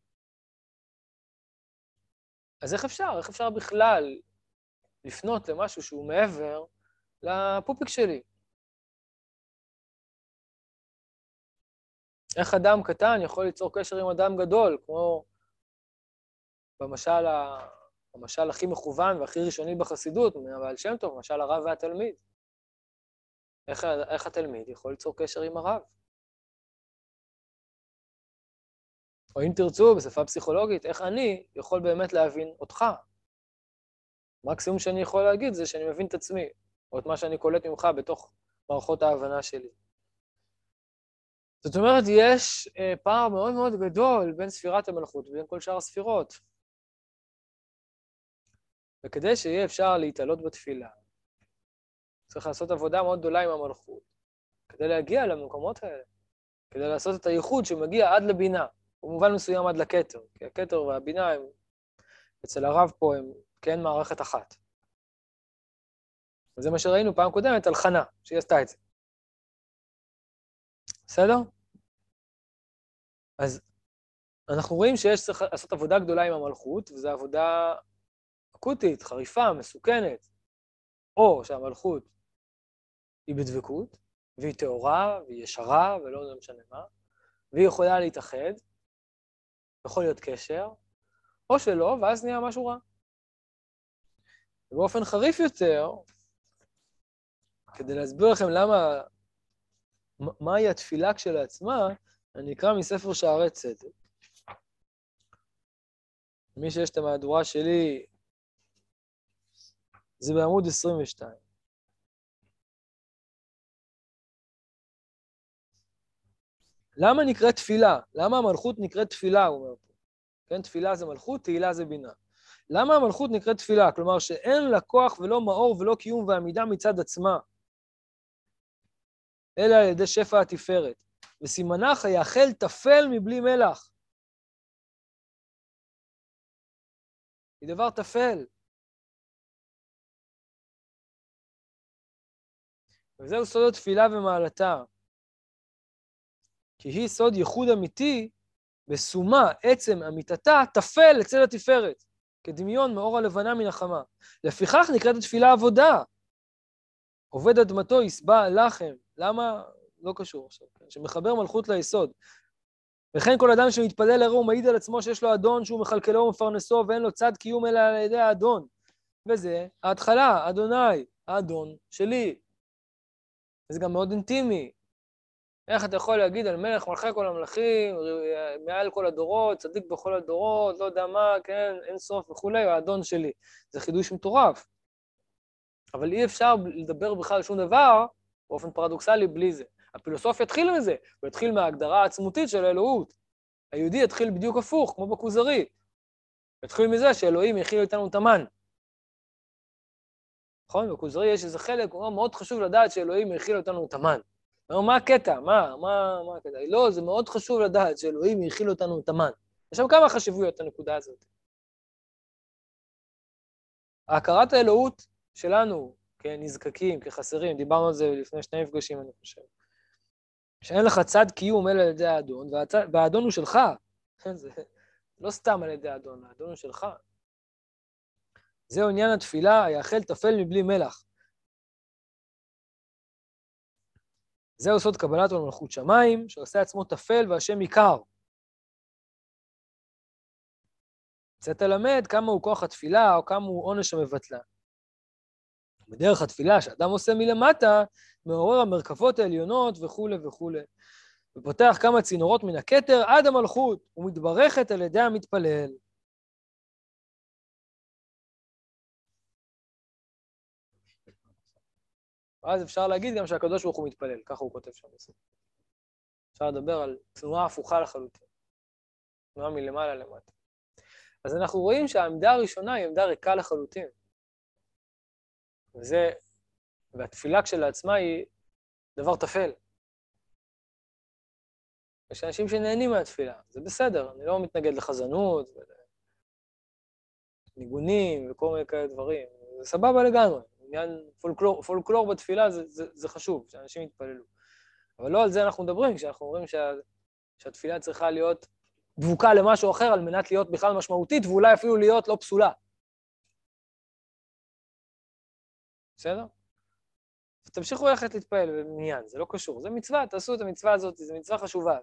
אז איך אפשר? איך אפשר בכלל לפנות למשהו שהוא מעבר לפופיק שלי? איך אדם קטן יכול ליצור קשר עם אדם גדול, כמו במשל, ה... המשל הכי מכוון והכי ראשוני בחסידות, מהבעל שם טוב, משל הרב והתלמיד. איך, איך התלמיד יכול ליצור קשר עם הרב? או אם תרצו, בשפה פסיכולוגית, איך אני יכול באמת להבין אותך? מקסימום שאני יכול להגיד זה שאני מבין את עצמי, או את מה שאני קולט ממך בתוך מערכות ההבנה שלי. זאת אומרת, יש אה, פער מאוד מאוד גדול בין ספירת המלכות ובין כל שאר הספירות. וכדי שיהיה אפשר להתעלות בתפילה, צריך לעשות עבודה מאוד גדולה עם המלכות, כדי להגיע למקומות האלה, כדי לעשות את הייחוד שמגיע עד לבינה, במובן מסוים עד לכתר, כי הכתר והבינה הם, אצל הרב פה הם כן מערכת אחת. וזה מה שראינו פעם קודמת על חנה, שהיא עשתה את זה. בסדר? אז אנחנו רואים שיש צריך לעשות עבודה גדולה עם המלכות, וזו עבודה אקוטית, חריפה, מסוכנת, או שהמלכות היא בדבקות, והיא טהורה, והיא ישרה, ולא משנה מה, והיא יכולה להתאחד, יכול להיות קשר, או שלא, ואז נהיה משהו רע. ובאופן חריף יותר, כדי להסביר לכם למה, מהי התפילה כשלעצמה, אני אקרא מספר שערי צדק. מי שיש את המהדורה שלי, זה בעמוד 22. למה נקראת תפילה? למה המלכות נקראת תפילה, הוא אומר פה. כן, תפילה זה מלכות, תהילה זה בינה. למה המלכות נקראת תפילה? כלומר שאין לה כוח ולא מאור ולא קיום ועמידה מצד עצמה, אלא על ידי שפע התפארת. וסימנך היאכל טפל מבלי מלח. היא דבר טפל. וזהו סוד התפילה ומעלתה. כי סוד ייחוד אמיתי, בסומה, עצם אמיתתה, טפל אצל התפארת, כדמיון מאור הלבנה מן החמה. לפיכך נקראת התפילה עבודה. עובד אדמתו יסבע לחם. למה? לא קשור עכשיו, כן? שמחבר מלכות ליסוד. וכן כל אדם שמתפלל לרעהו מעיד על עצמו שיש לו אדון שהוא מכלכלו ומפרנסו ואין לו צד קיום אלא על ידי האדון. וזה ההתחלה, אדוני, האדון שלי. וזה גם מאוד אינטימי. איך אתה יכול להגיד על מלך מלכי כל המלכים, מעל כל הדורות, צדיק בכל הדורות, לא יודע מה, כן, אין סוף וכולי, האדון שלי. זה חידוש מטורף. אבל אי אפשר לדבר בכלל שום דבר באופן פרדוקסלי בלי זה. הפילוסופיה התחיל מזה, הוא התחיל מההגדרה העצמותית של האלוהות. היהודי התחיל בדיוק הפוך, כמו בכוזרי. התחיל מזה שאלוהים יכיל איתנו את המן. נכון? בכוזרי יש איזה חלק, הוא אומר, מאוד חשוב לדעת שאלוהים יכיל אותנו את המן. אומר, מה הקטע? מה, מה, מה הקטע? לא, זה מאוד חשוב לדעת שאלוהים יכיל אותנו את המן. יש שם כמה חשיבויות לנקודה הזאת. הכרת האלוהות שלנו כנזקקים, כחסרים, דיברנו על זה לפני שני מפגשים, אני חושב. שאין לך צד קיום אלא על ידי האדון, והאדון הוא שלך. [laughs] זה לא סתם על ידי האדון, האדון הוא שלך. זהו עניין התפילה, היאכל טפל מבלי מלח. זהו סוד קבלת עול מלכות שמיים, שעושה עצמו טפל והשם עיקר. זה תלמד כמה הוא כוח התפילה, או כמה הוא עונש המבטלה. בדרך התפילה שאדם עושה מלמטה, מעורר המרכבות העליונות וכולי וכולי. ופותח כמה צינורות מן הכתר עד המלכות, ומתברכת על ידי המתפלל. ואז אפשר להגיד גם שהקדוש ברוך הוא מתפלל, ככה הוא כותב שם בסוף. אפשר לדבר על תנועה הפוכה לחלוטין, תנועה מלמעלה למטה. אז אנחנו רואים שהעמדה הראשונה היא עמדה ריקה לחלוטין. וזה, והתפילה כשלעצמה היא דבר טפל. יש אנשים שנהנים מהתפילה, זה בסדר, אני לא מתנגד לחזנות ולניגונים וכל מיני כאלה דברים, זה סבבה לגמרי. עניין פולקלור, פולקלור בתפילה זה, זה, זה חשוב, שאנשים יתפללו. אבל לא על זה אנחנו מדברים, כשאנחנו אומרים שה, שהתפילה צריכה להיות דבוקה למשהו אחר על מנת להיות בכלל משמעותית, ואולי אפילו להיות לא פסולה. בסדר? תמשיכו ללכת להתפלל במניין, זה לא קשור. זה מצווה, תעשו את המצווה הזאת, זו מצווה חשובה.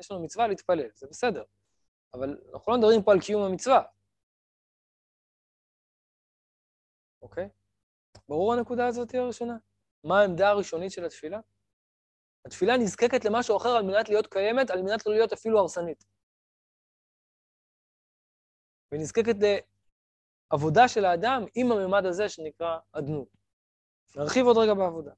יש לנו מצווה להתפלל, זה בסדר. אבל אנחנו לא מדברים פה על קיום המצווה. אוקיי? ברור הנקודה הזאת הראשונה? מה העמדה הראשונית של התפילה? התפילה נזקקת למשהו אחר על מנת להיות קיימת, על מנת לא להיות אפילו הרסנית. ונזקקת לעבודה של האדם עם הממד הזה שנקרא אדנות. נרחיב עוד רגע בעבודה.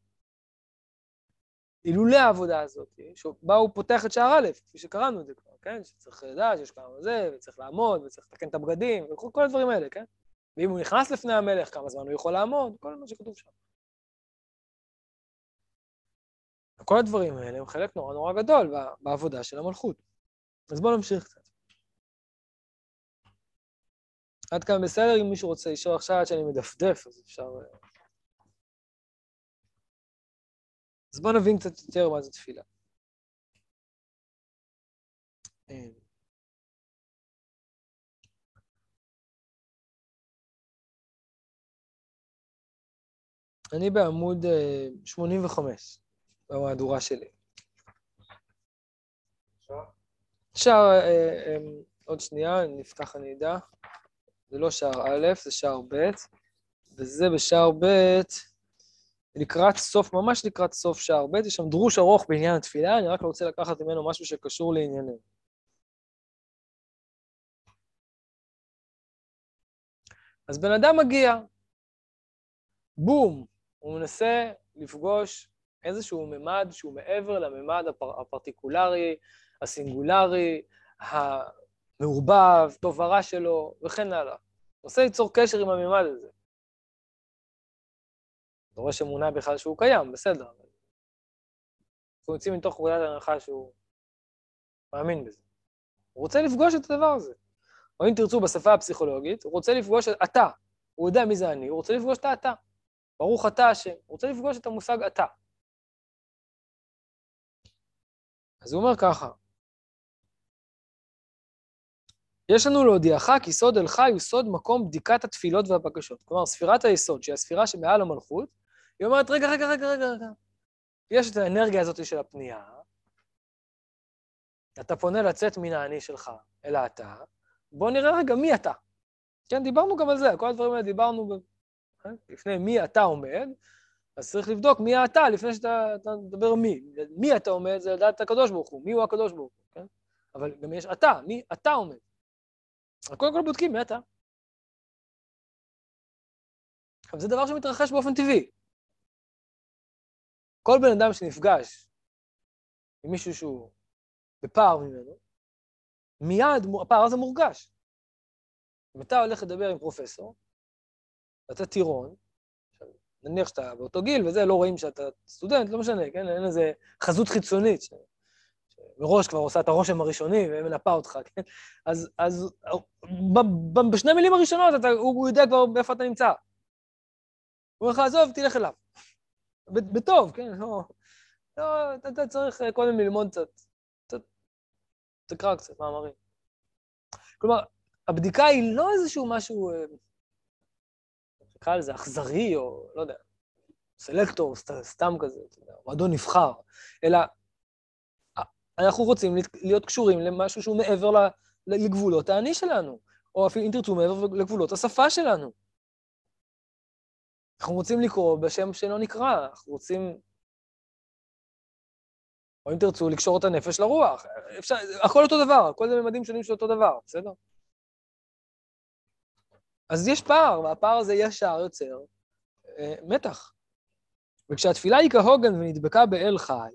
אילולא העבודה הזאת, שבה הוא פותח את שער א', כפי שקראנו את זה כבר, כן? שצריך לדעת שיש כמה זה, וצריך לעמוד, וצריך לתקן את הבגדים, וכל הדברים האלה, כן? ואם הוא נכנס לפני המלך, כמה זמן הוא יכול לעמוד, כל מה שכתוב שם. כל הדברים האלה הם חלק נורא נורא גדול בעבודה של המלכות. אז בואו נמשיך קצת. עד כאן בסדר, אם מישהו רוצה לשאול עכשיו עד שאני מדפדף, אז אפשר... אה, אז בואו נבין קצת יותר מה זה תפילה. אה, אני בעמוד 85, אה, במהדורה שלי. שער, אה, אה, עוד שנייה, נפתח, אני אדע. זה לא שער א', זה שער ב', וזה בשער ב', לקראת סוף, ממש לקראת סוף שער ב', יש שם דרוש ארוך בעניין התפילה, אני רק רוצה לקחת ממנו משהו שקשור לענייננו. אז בן אדם מגיע, בום, הוא מנסה לפגוש איזשהו ממד שהוא מעבר לממד הפר, הפרטיקולרי, הסינגולרי, המעורבב, טוב ורע שלו, וכן הלאה. הוא רוצה ליצור קשר עם הממד הזה. דורש אמונה בכלל שהוא קיים, בסדר. אנחנו יוצאים מתוך נקודת ההנחה שהוא מאמין בזה. הוא רוצה לפגוש את הדבר הזה. או אם תרצו בשפה הפסיכולוגית, הוא רוצה לפגוש את אתה. הוא יודע מי זה אני, הוא רוצה לפגוש את האתה. ברוך אתה השם. הוא רוצה לפגוש את המושג אתה. אז הוא אומר ככה, יש לנו להודיעך כי סוד אל חי הוא סוד מקום בדיקת התפילות והבקשות. כלומר, ספירת היסוד, שהיא הספירה שמעל המלכות, היא אומרת, רגע, רגע, רגע, רגע, רגע. יש את האנרגיה הזאת של הפנייה, אתה פונה לצאת מן האני שלך אל האתה, בוא נראה רגע מי אתה. כן, דיברנו גם על זה, כל הדברים האלה דיברנו? לפני מי אתה עומד, אז צריך לבדוק מי אתה לפני שאתה אתה מדבר מי. מי אתה עומד זה לדעת הקדוש ברוך הוא, מי הוא הקדוש ברוך הוא, כן? אבל גם יש אתה, מי אתה עומד. אז קודם כל בודקים מי אתה. אבל זה דבר שמתרחש באופן טבעי. כל בן אדם שנפגש עם מישהו שהוא בפער ממנו, מיד הפער הזה מורגש. אם אתה הולך לדבר עם פרופסור, ואתה טירון, נניח שאתה באותו גיל וזה, לא רואים שאתה סטודנט, לא משנה, כן? אין איזה חזות חיצונית. שמראש כבר עושה את הרושם הראשוני ומנפה אותך, כן? אז, אז ב, ב, בשני מילים הראשונות אתה, הוא, הוא יודע כבר איפה אתה נמצא. הוא אומר לך, עזוב, תלך אליו. בטוב, כן? לא, לא, אתה, אתה צריך קודם ללמוד קצת, קצת, תקרא קצת מאמרים. כלומר, הבדיקה היא לא איזשהו משהו, אה, נקרא לזה אכזרי, או לא יודע, סלקטור, סתם כזה, מועדון נבחר, אלא אנחנו רוצים להיות קשורים למשהו שהוא מעבר לגבולות האני שלנו, או אפילו, אם תרצו, מעבר לגבולות השפה שלנו. אנחנו רוצים לקרוא בשם שלא נקרא, אנחנו רוצים, או אם תרצו, לקשור את הנפש לרוח. אפשר, הכל אותו דבר, הכל זה ממדים שונים של אותו דבר, בסדר? אז יש פער, והפער הזה ישר יוצר אה, מתח. וכשהתפילה היא כהוגן ונדבקה באל חי,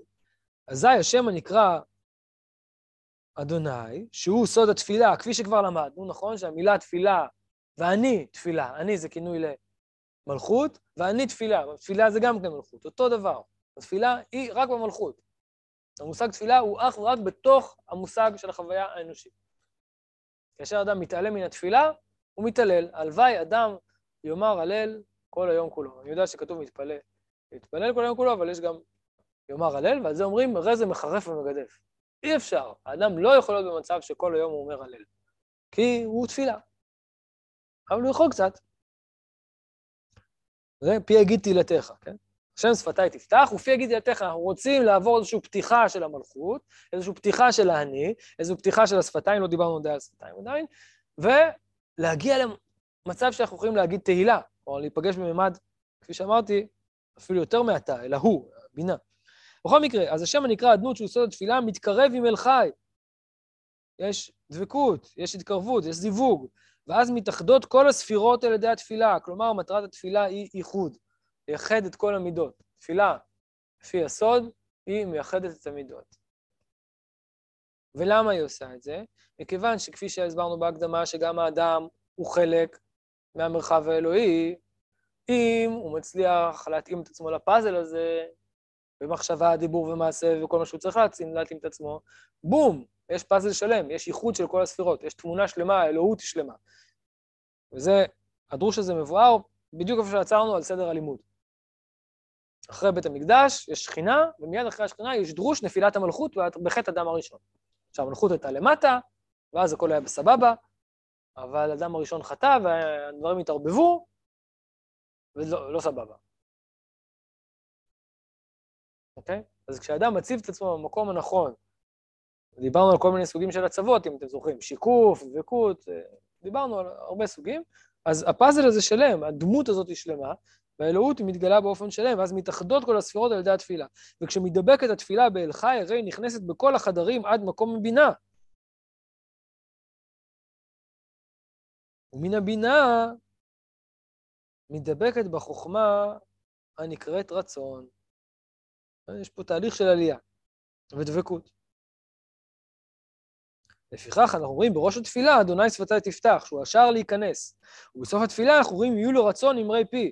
אזי השם הנקרא אדוני, שהוא סוד התפילה, כפי שכבר למדנו, נכון? שהמילה תפילה, ואני תפילה, אני זה כינוי למלכות, ואני תפילה, תפילה זה גם כן מלכות, אותו דבר. התפילה היא רק במלכות. המושג תפילה הוא אך ורק בתוך המושג של החוויה האנושית. כאשר אדם מתעלם מן התפילה, הוא מתעלל. הלוואי אדם יאמר הלל כל היום כולו. אני יודע שכתוב מתפלל, מתפלל כל היום כולו, אבל יש גם יאמר הלל, ועל זה אומרים, הרי זה מחרף ומגדף. אי אפשר. האדם לא יכול להיות במצב שכל היום הוא אומר הלל, כי הוא תפילה. אבל הוא יכול קצת. פי יגיד תהילתך, כן? השם שפתיי תפתח, ופי יגיד תהילתך. אנחנו רוצים לעבור איזושהי פתיחה של המלכות, איזושהי פתיחה של האני, איזושהי פתיחה של השפתיים, לא דיברנו די על השפתיים עדיין, ולהגיע למצב שאנחנו יכולים להגיד תהילה, או להיפגש בממד, כפי שאמרתי, אפילו יותר מעתה, אלא הוא, בינה. בכל מקרה, אז השם הנקרא אדנות שהוא סוד התפילה מתקרב עם אל חי. יש דבקות, יש התקרבות, יש זיווג, ואז מתאחדות כל הספירות על ידי התפילה. כלומר, מטרת התפילה היא איחוד, לייחד את כל המידות. תפילה, לפי הסוד, היא מייחדת את המידות. ולמה היא עושה את זה? מכיוון שכפי שהסברנו בהקדמה, שגם האדם הוא חלק מהמרחב האלוהי, אם הוא מצליח להתאים את עצמו לפאזל הזה, במחשבה, דיבור ומעשה וכל מה שהוא צריך להתאים, להתאים את עצמו, בום, יש פאזל שלם, יש ייחוד של כל הספירות, יש תמונה שלמה, האלוהות היא שלמה. וזה, הדרוש הזה מבואר בדיוק איפה שעצרנו על סדר הלימוד. אחרי בית המקדש יש שכינה, ומיד אחרי השכינה יש דרוש נפילת המלכות בחטא אדם הראשון. עכשיו, המלכות הייתה למטה, ואז הכל היה בסבבה, אבל אדם הראשון חטא והדברים התערבבו, ולא לא סבבה. אוקיי? אז כשאדם מציב את עצמו במקום הנכון, דיברנו על כל מיני סוגים של הצוות, אם אתם זוכרים, שיקוף, דבקות, אה, דיברנו על הרבה סוגים, אז הפאזל הזה שלם, הדמות הזאת היא שלמה, והאלוהות היא מתגלה באופן שלם, ואז מתאחדות כל הספירות על ידי התפילה. וכשמתדבקת התפילה באל חי, הרי היא נכנסת בכל החדרים עד מקום הבינה. ומן הבינה מתדבקת בחוכמה הנקראת רצון. יש פה תהליך של עלייה ודבקות. לפיכך אנחנו רואים בראש התפילה, אדוני שפתי תפתח, שהוא השער להיכנס. ובסוף התפילה אנחנו רואים, יהיו לו רצון אמרי פי.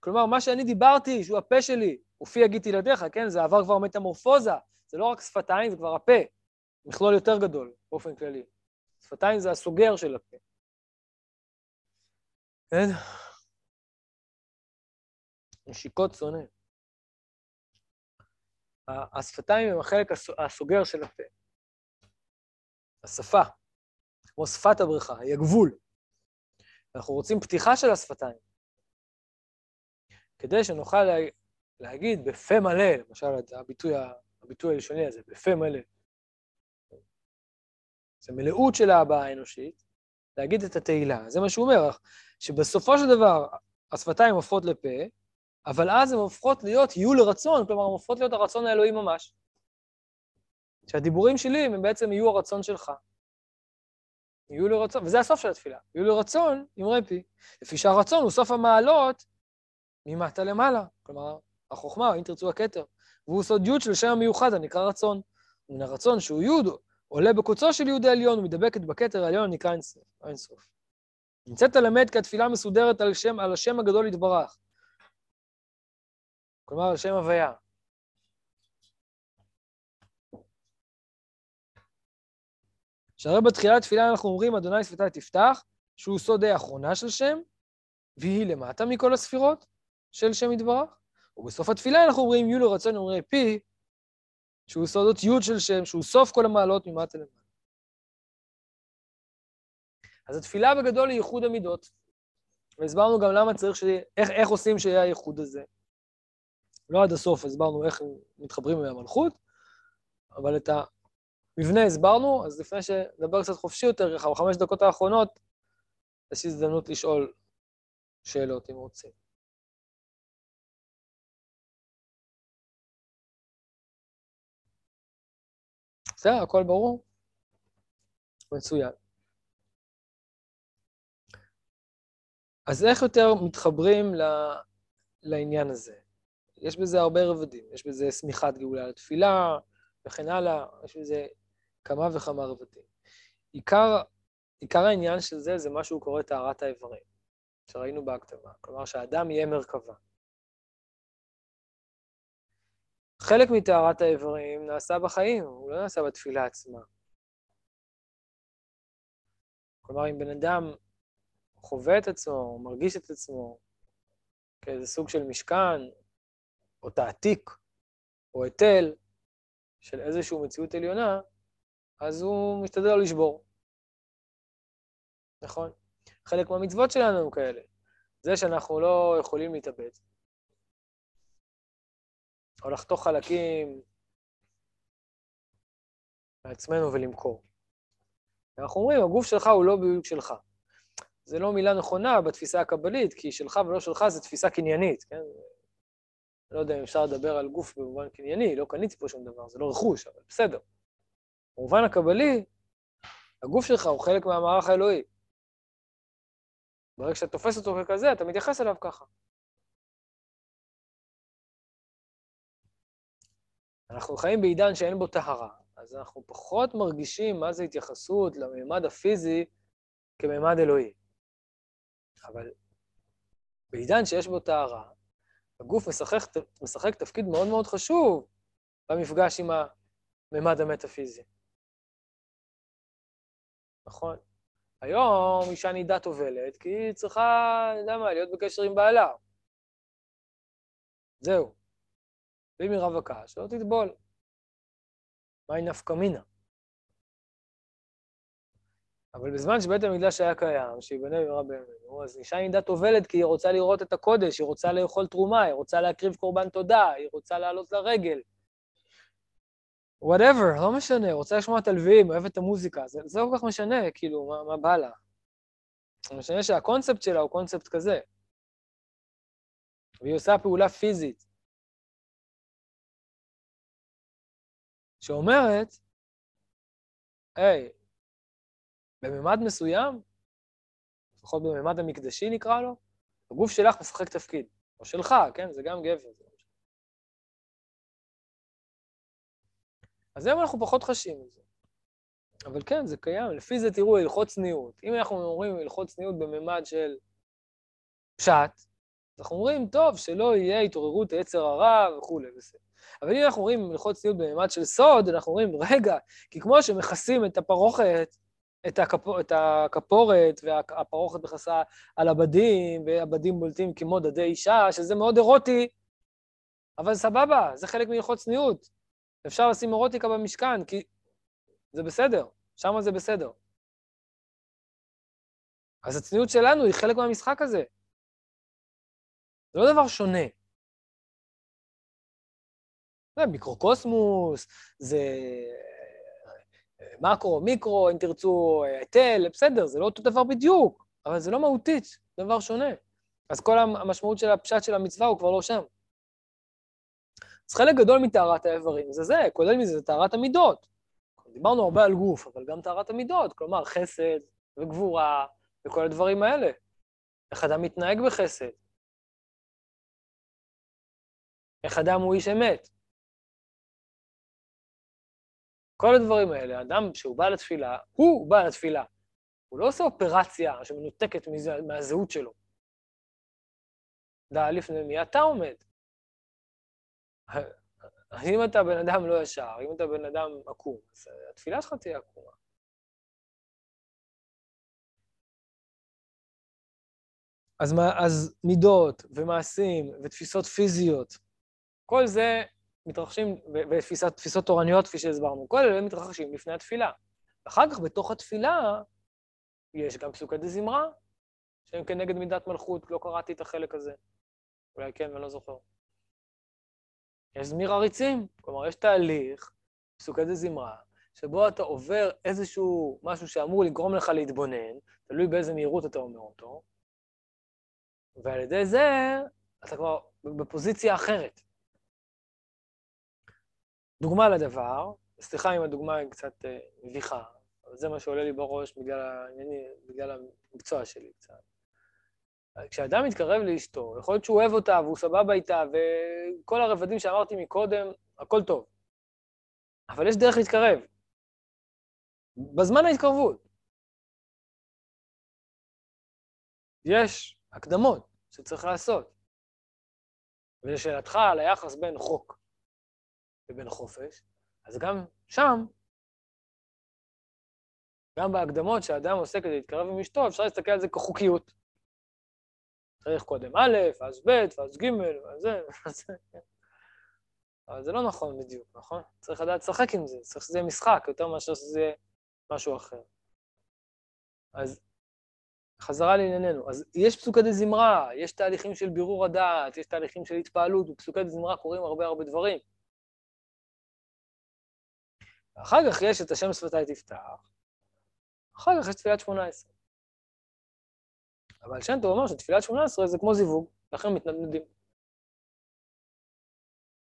כלומר, מה שאני דיברתי, שהוא הפה שלי, ופי יגיד תלעדיך, כן? זה עבר כבר מטמורפוזה, זה לא רק שפתיים, זה כבר הפה. מכלול יותר גדול, באופן כללי. שפתיים זה הסוגר של הפה. כן? נשיקות שונא. השפתיים הם החלק הסוגר של הפה. השפה, כמו שפת הבריכה, היא הגבול. אנחנו רוצים פתיחה של השפתיים, כדי שנוכל לה... להגיד בפה מלא, למשל הביטוי, הביטוי הלשוני הזה, בפה מלא. זה מלאות של ההבעה האנושית, להגיד את התהילה. זה מה שהוא אומר, שבסופו של דבר, השפתיים הופכות לפה, אבל אז הן הופכות להיות יהיו לרצון, כלומר, הן הופכות להיות הרצון האלוהי ממש. שהדיבורים שלי הם בעצם יהיו הרצון שלך. יהיו לרצון, וזה הסוף של התפילה, יהיו לרצון עם רפי, לפי שהרצון הוא סוף המעלות ממטה למעלה, כלומר, החוכמה, אם תרצו הכתר, והוא סוד י' של שם המיוחד הנקרא רצון. ומן הרצון שהוא י' עולה בקוצו של י' העליון ומדבקת בכתר העליון הנקרא אינסוף. נמצאת ללמד כי התפילה מסודרת על, שם, על השם הגדול יתברך. כלומר, על שם הוויה. שהרי בתחילת תפילה אנחנו אומרים, אדוני שפתי תפתח, שהוא סוד האחרונה של שם, והיא למטה מכל הספירות של שם יתברך. ובסוף התפילה אנחנו אומרים, יהיו לו רצון אומרי פי, שהוא סודות י' של שם, שהוא סוף כל המעלות ממטה למטה. אז התפילה בגדול היא ייחוד המידות. והסברנו גם למה צריך ש... איך, איך עושים שיהיה הייחוד הזה. לא עד הסוף הסברנו איך מתחברים עם המלכות, אבל את המבנה הסברנו, אז לפני שנדבר קצת חופשי יותר, ככה, בחמש דקות האחרונות, יש הזדמנות לשאול שאלות אם רוצים. בסדר, הכל ברור? מצוין. אז איך יותר מתחברים ל... לעניין הזה? יש בזה הרבה רבדים, יש בזה שמיכת גאולה לתפילה וכן הלאה, יש בזה כמה וכמה רבדים. עיקר, עיקר העניין של זה, זה מה שהוא קורא טהרת האיברים, שראינו בהקדמה. כלומר, שהאדם יהיה מרכבה. חלק מטהרת האיברים נעשה בחיים, הוא לא נעשה בתפילה עצמה. כלומר, אם בן אדם חווה את עצמו, מרגיש את עצמו כאיזה סוג של משכן, או תעתיק, או היטל של איזושהי מציאות עליונה, אז הוא משתדל לא לשבור. נכון? חלק מהמצוות שלנו הם כאלה. זה שאנחנו לא יכולים להתאבד, או לחתוך חלקים מעצמנו ולמכור. אנחנו אומרים, הגוף שלך הוא לא בדיוק שלך. זה לא מילה נכונה בתפיסה הקבלית, כי שלך ולא שלך זה תפיסה קניינית, כן? לא יודע אם אפשר לדבר על גוף במובן קנייני, לא קניתי פה שום דבר, זה לא רכוש, אבל בסדר. במובן הקבלי, הגוף שלך הוא חלק מהמערך האלוהי. ברגע שאתה תופס אותו ככזה, אתה מתייחס אליו ככה. אנחנו חיים בעידן שאין בו טהרה, אז אנחנו פחות מרגישים מה זה התייחסות לממד הפיזי כממד אלוהי. אבל בעידן שיש בו טהרה, הגוף משחק, משחק תפקיד מאוד מאוד חשוב במפגש עם הממד המטאפיזי. נכון? היום אישה נידה טובלת, כי היא צריכה, אני יודע מה, להיות בקשר עם בעלה. זהו. ואם היא רווקה, שלא תטבול. מהי נפקא מינה? אבל בזמן שבית המקדש היה קיים, שיבנה במהרה בימינו, אז אישה נידה טובלת כי היא רוצה לראות את הקודש, היא רוצה לאכול תרומה, היא רוצה להקריב קורבן תודה, היא רוצה לעלות לרגל. Whatever, לא משנה, רוצה לשמוע את הלווים, אוהבת את המוזיקה, זה, זה לא כל כך משנה, כאילו, מה, מה בא לה. זה משנה שהקונספט שלה הוא קונספט כזה. והיא עושה פעולה פיזית. שאומרת, היי, בממד מסוים, לפחות בממד המקדשי נקרא לו, הגוף שלך משחק תפקיד. או שלך, כן? זה גם גבר. זה אז היום אנחנו פחות חשים את זה. אבל כן, זה קיים. לפי זה תראו הלכות צניעות. אם אנחנו אומרים הלכות צניעות בממד של פשט, אנחנו אומרים, טוב, שלא יהיה התעוררות היצר הרע וכולי, בסדר. אבל אם אנחנו רואים הלכות צניעות בממד של סוד, אנחנו אומרים, רגע, כי כמו שמכסים את הפרוכת, את, הכפור, את הכפורת והפרוכת מכסה על הבדים, והבדים בולטים כמו דדי אישה, שזה מאוד אירוטי, אבל סבבה, זה חלק מהלכות צניעות. אפשר לשים אירוטיקה במשכן, כי זה בסדר, שם זה בסדר. אז הצניעות שלנו היא חלק מהמשחק הזה. זה לא דבר שונה. זה מיקרוקוסמוס, זה מקרו, מיקרו, אם תרצו, היטל, בסדר, זה לא אותו דבר בדיוק, אבל זה לא מהותית, דבר שונה. אז כל המשמעות של הפשט של המצווה הוא כבר לא שם. אז חלק גדול מטהרת האיברים זה זה, כולל מזה זה טהרת המידות. דיברנו הרבה על גוף, אבל גם טהרת המידות, כלומר חסד וגבורה וכל הדברים האלה. איך אדם מתנהג בחסד. איך אדם הוא איש אמת. כל הדברים האלה, אדם שהוא בא לתפילה, הוא בא לתפילה. הוא לא עושה אופרציה שמנותקת מזה, מהזהות שלו. דע לפני מי אתה עומד. אם אתה בן אדם לא ישר, אם אתה בן אדם עקום, אז התפילה שלך תהיה עקומה. אז, אז מידות ומעשים ותפיסות פיזיות, כל זה מתרחשים, ותפיסות תורניות, כפי שהסברנו, כל אלה מתרחשים לפני התפילה. אחר כך, בתוך התפילה, יש גם פסוקי דה זמרה, שהם כנגד מידת מלכות, לא קראתי את החלק הזה. אולי כן, ואני לא זוכר. יש זמיר עריצים, כלומר, יש תהליך, פסוקי דה זמרה, שבו אתה עובר איזשהו משהו שאמור לגרום לך להתבונן, תלוי באיזה מהירות אתה אומר אותו, ועל ידי זה אתה כבר בפוזיציה אחרת. דוגמה לדבר, סליחה אם הדוגמה היא קצת אה, מביכה, אבל זה מה שעולה לי בראש בגלל, הענייני, בגלל המקצוע שלי קצת. כשאדם מתקרב לאשתו, יכול להיות שהוא אוהב אותה והוא סבבה איתה, וכל הרבדים שאמרתי מקודם, הכל טוב. אבל יש דרך להתקרב. בזמן ההתקרבות. יש הקדמות שצריך לעשות. ולשאלתך על היחס בין חוק לבין חופש, אז גם שם, גם בהקדמות שאדם עושה כדי להתקרב עם אשתו, אפשר להסתכל על זה כחוקיות. צריך קודם א', אז ב', ואז ג', ואז זה, [laughs] ואז זה. אבל זה לא נכון בדיוק, נכון? צריך לדעת לשחק עם זה, צריך שזה יהיה משחק יותר מאשר שזה יהיה משהו אחר. אז חזרה לענייננו. אז יש פסוקי דה זמרה, יש תהליכים של בירור הדעת, יש תהליכים של התפעלות, בפסוקי דה זמרה קורים הרבה הרבה דברים. אחר כך יש את השם שפתיי תפתח, אחר כך יש תפילת שמונה עשרה. אבל שם טוב אומר שתפילת שמונה עשרה זה כמו זיווג, לכן מתנדנדים.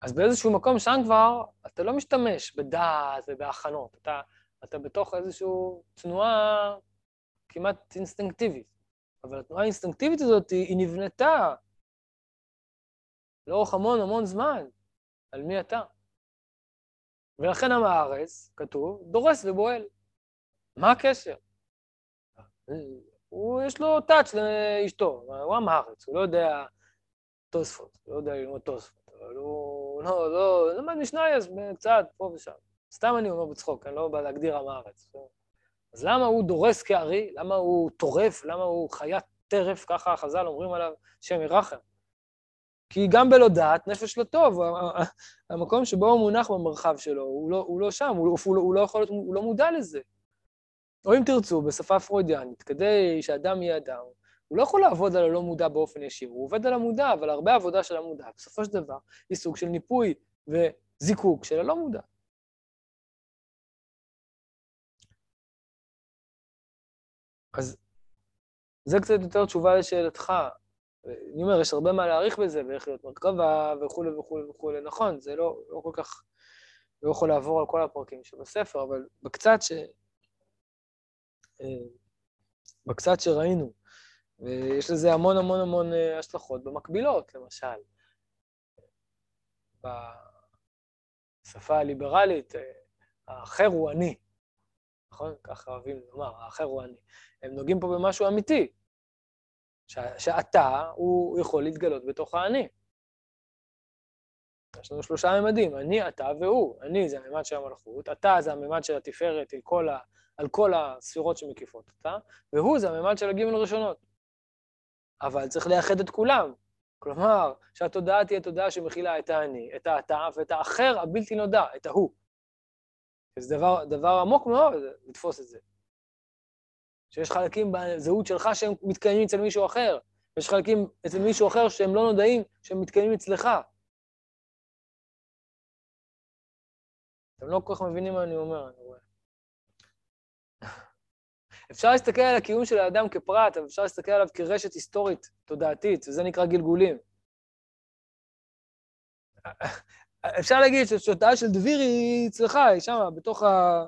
אז באיזשהו מקום שם כבר אתה לא משתמש בדעת ובהכנות, אתה, אתה בתוך איזושהי תנועה כמעט אינסטינקטיבית. אבל התנועה האינסטינקטיבית הזאת, היא נבנתה לאורך המון המון זמן על מי אתה. ולכן עם הארץ, כתוב, דורס ובועל. מה הקשר? הוא, יש לו טאץ' לאשתו, הוא עם הארץ, הוא לא יודע תוספות, לא יודע ללמוד תוספות, אבל הוא לא, לא, למד משנה אז קצת פה ושם. סתם אני אומר בצחוק, אני לא בא להגדיר עם הארץ. אז למה הוא דורס כארי? למה הוא טורף? למה הוא חיית טרף? ככה חז"ל אומרים עליו, שם ירחם. כי גם בלא דעת, נפש לא טוב, המקום שבו הוא מונח במרחב שלו, הוא לא, הוא לא שם, הוא, הוא, הוא לא יכול להיות, הוא לא מודע לזה. או אם תרצו, בשפה פרוידיאנית, כדי שאדם יהיה אדם, הוא לא יכול לעבוד על הלא מודע באופן ישיר, הוא עובד על המודע, אבל הרבה עבודה של המודע, בסופו של דבר, היא סוג של ניפוי וזיקוק של הלא מודע. אז זה קצת יותר תשובה לשאלתך. אני אומר, יש הרבה מה להעריך בזה, ואיך להיות מרכבה, וכולי וכולי וכולי. נכון, זה לא, לא כל כך, לא יכול לעבור על כל הפרקים שבספר, אבל בקצת ש... אה, בקצת שראינו, ויש לזה המון המון המון אה, השלכות במקבילות, למשל. בשפה הליברלית, אה, האחר הוא אני, נכון? ככה אוהבים לומר, האחר הוא אני. הם נוגעים פה במשהו אמיתי, שאתה, הוא יכול להתגלות בתוך האני. יש לנו שלושה ממדים, אני, אתה והוא. אני זה הממד של המלכות, אתה זה הממד של התפארת על כל, ה, על כל הספירות שמקיפות אותה, והוא זה הממד של הגימל הראשונות. אבל צריך לייחד את כולם. כלומר, שהתודעה תהיה תודעה שמכילה את האני, את האתה ואת האחר הבלתי נודע, את ההוא. זה דבר, דבר עמוק מאוד לתפוס את זה. שיש חלקים בזהות שלך שהם מתקיימים אצל מישהו אחר, ויש חלקים אצל מישהו אחר שהם לא נודעים, שהם מתקיימים אצלך. אתם לא כל כך מבינים מה אני אומר, אני רואה. [laughs] אפשר להסתכל על הקיום של האדם כפרט, אבל אפשר להסתכל עליו כרשת היסטורית, תודעתית, וזה נקרא גלגולים. [laughs] אפשר להגיד שהתודעה של דביר היא אצלך, היא שמה, בתוך ה...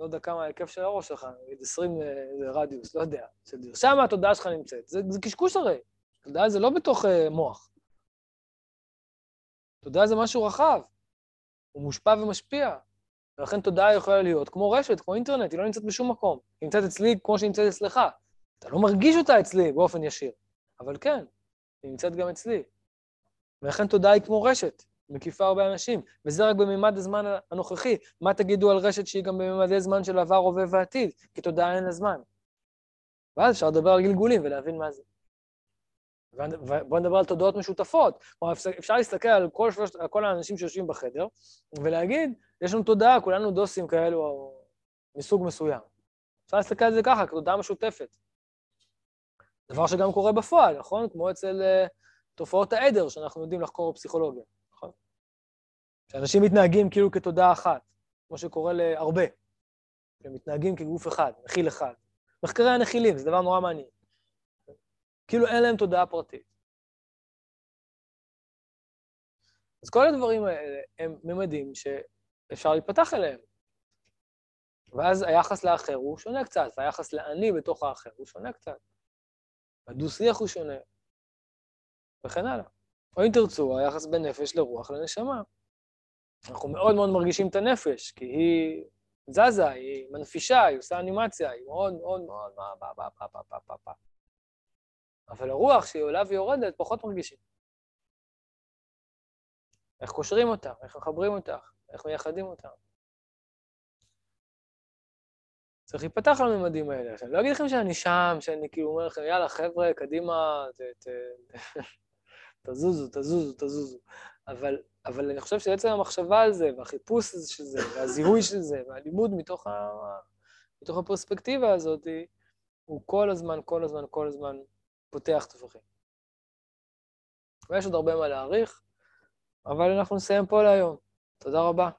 לא יודע כמה ההיקף של הראש שלך, נגיד 20 אה, רדיוס, לא יודע, של. שם התודעה שלך נמצאת. זה, זה קשקוש הרי. תודעה זה לא בתוך uh, מוח. תודעה זה משהו רחב. הוא מושפע ומשפיע. ולכן תודעה יכולה להיות כמו רשת, כמו אינטרנט, היא לא נמצאת בשום מקום. היא נמצאת אצלי כמו שהיא נמצאת אצלך. אתה לא מרגיש אותה אצלי באופן ישיר, אבל כן, היא נמצאת גם אצלי. ולכן תודעה היא כמו רשת, מקיפה הרבה אנשים, וזה רק בממד הזמן הנוכחי. מה תגידו על רשת שהיא גם בממדי זמן של עבר, הווה ועתיד? כי תודעה אין לה זמן. ואז אפשר לדבר על גלגולים ולהבין מה זה. בואו נדבר על תודעות משותפות. כלומר, אפשר להסתכל על כל, שלושת, על כל האנשים שיושבים בחדר ולהגיד, יש לנו תודעה, כולנו דוסים כאלו מסוג מסוים. אפשר להסתכל על זה ככה, כתודעה משותפת. דבר שגם קורה בפועל, נכון? כמו אצל uh, תופעות העדר שאנחנו יודעים לחקור בפסיכולוגיה? שאנשים מתנהגים כאילו כתודעה אחת, כמו שקורה להרבה. הם מתנהגים כגוף אחד, מכיל אחד. מחקרי הנחילים, זה דבר נורא מעניין. כאילו אין להם תודעה פרטית. אז כל הדברים האלה הם ממדים שאפשר להיפתח אליהם. ואז היחס לאחר הוא שונה קצת, והיחס לאני בתוך האחר הוא שונה קצת. הדו-שיח הוא שונה, וכן הלאה. או אם תרצו, היחס בין נפש לרוח לנשמה. אנחנו מאוד מאוד מרגישים את הנפש, כי היא זזה, היא מנפישה, היא עושה אנימציה, היא מאוד מאוד מאוד... אבל הרוח שהיא עולה ויורדת, פחות מרגישים. איך קושרים אותה, איך מחברים אותך, איך מייחדים אותה. צריך להיפתח על הממדים האלה. אני לא אגיד לכם שאני שם, שאני כאילו אומר לכם, יאללה, חבר'ה, קדימה, ת, ת, [laughs] תזוזו, תזוזו, תזוזו. אבל, אבל אני חושב שעצם המחשבה על זה, והחיפוש של זה, והזיהוי של זה, והלימוד מתוך, ה, מתוך הפרספקטיבה הזאת, הוא כל הזמן, כל הזמן, כל הזמן פותח טווחים. ויש עוד הרבה מה להעריך, אבל אנחנו נסיים פה להיום. תודה רבה.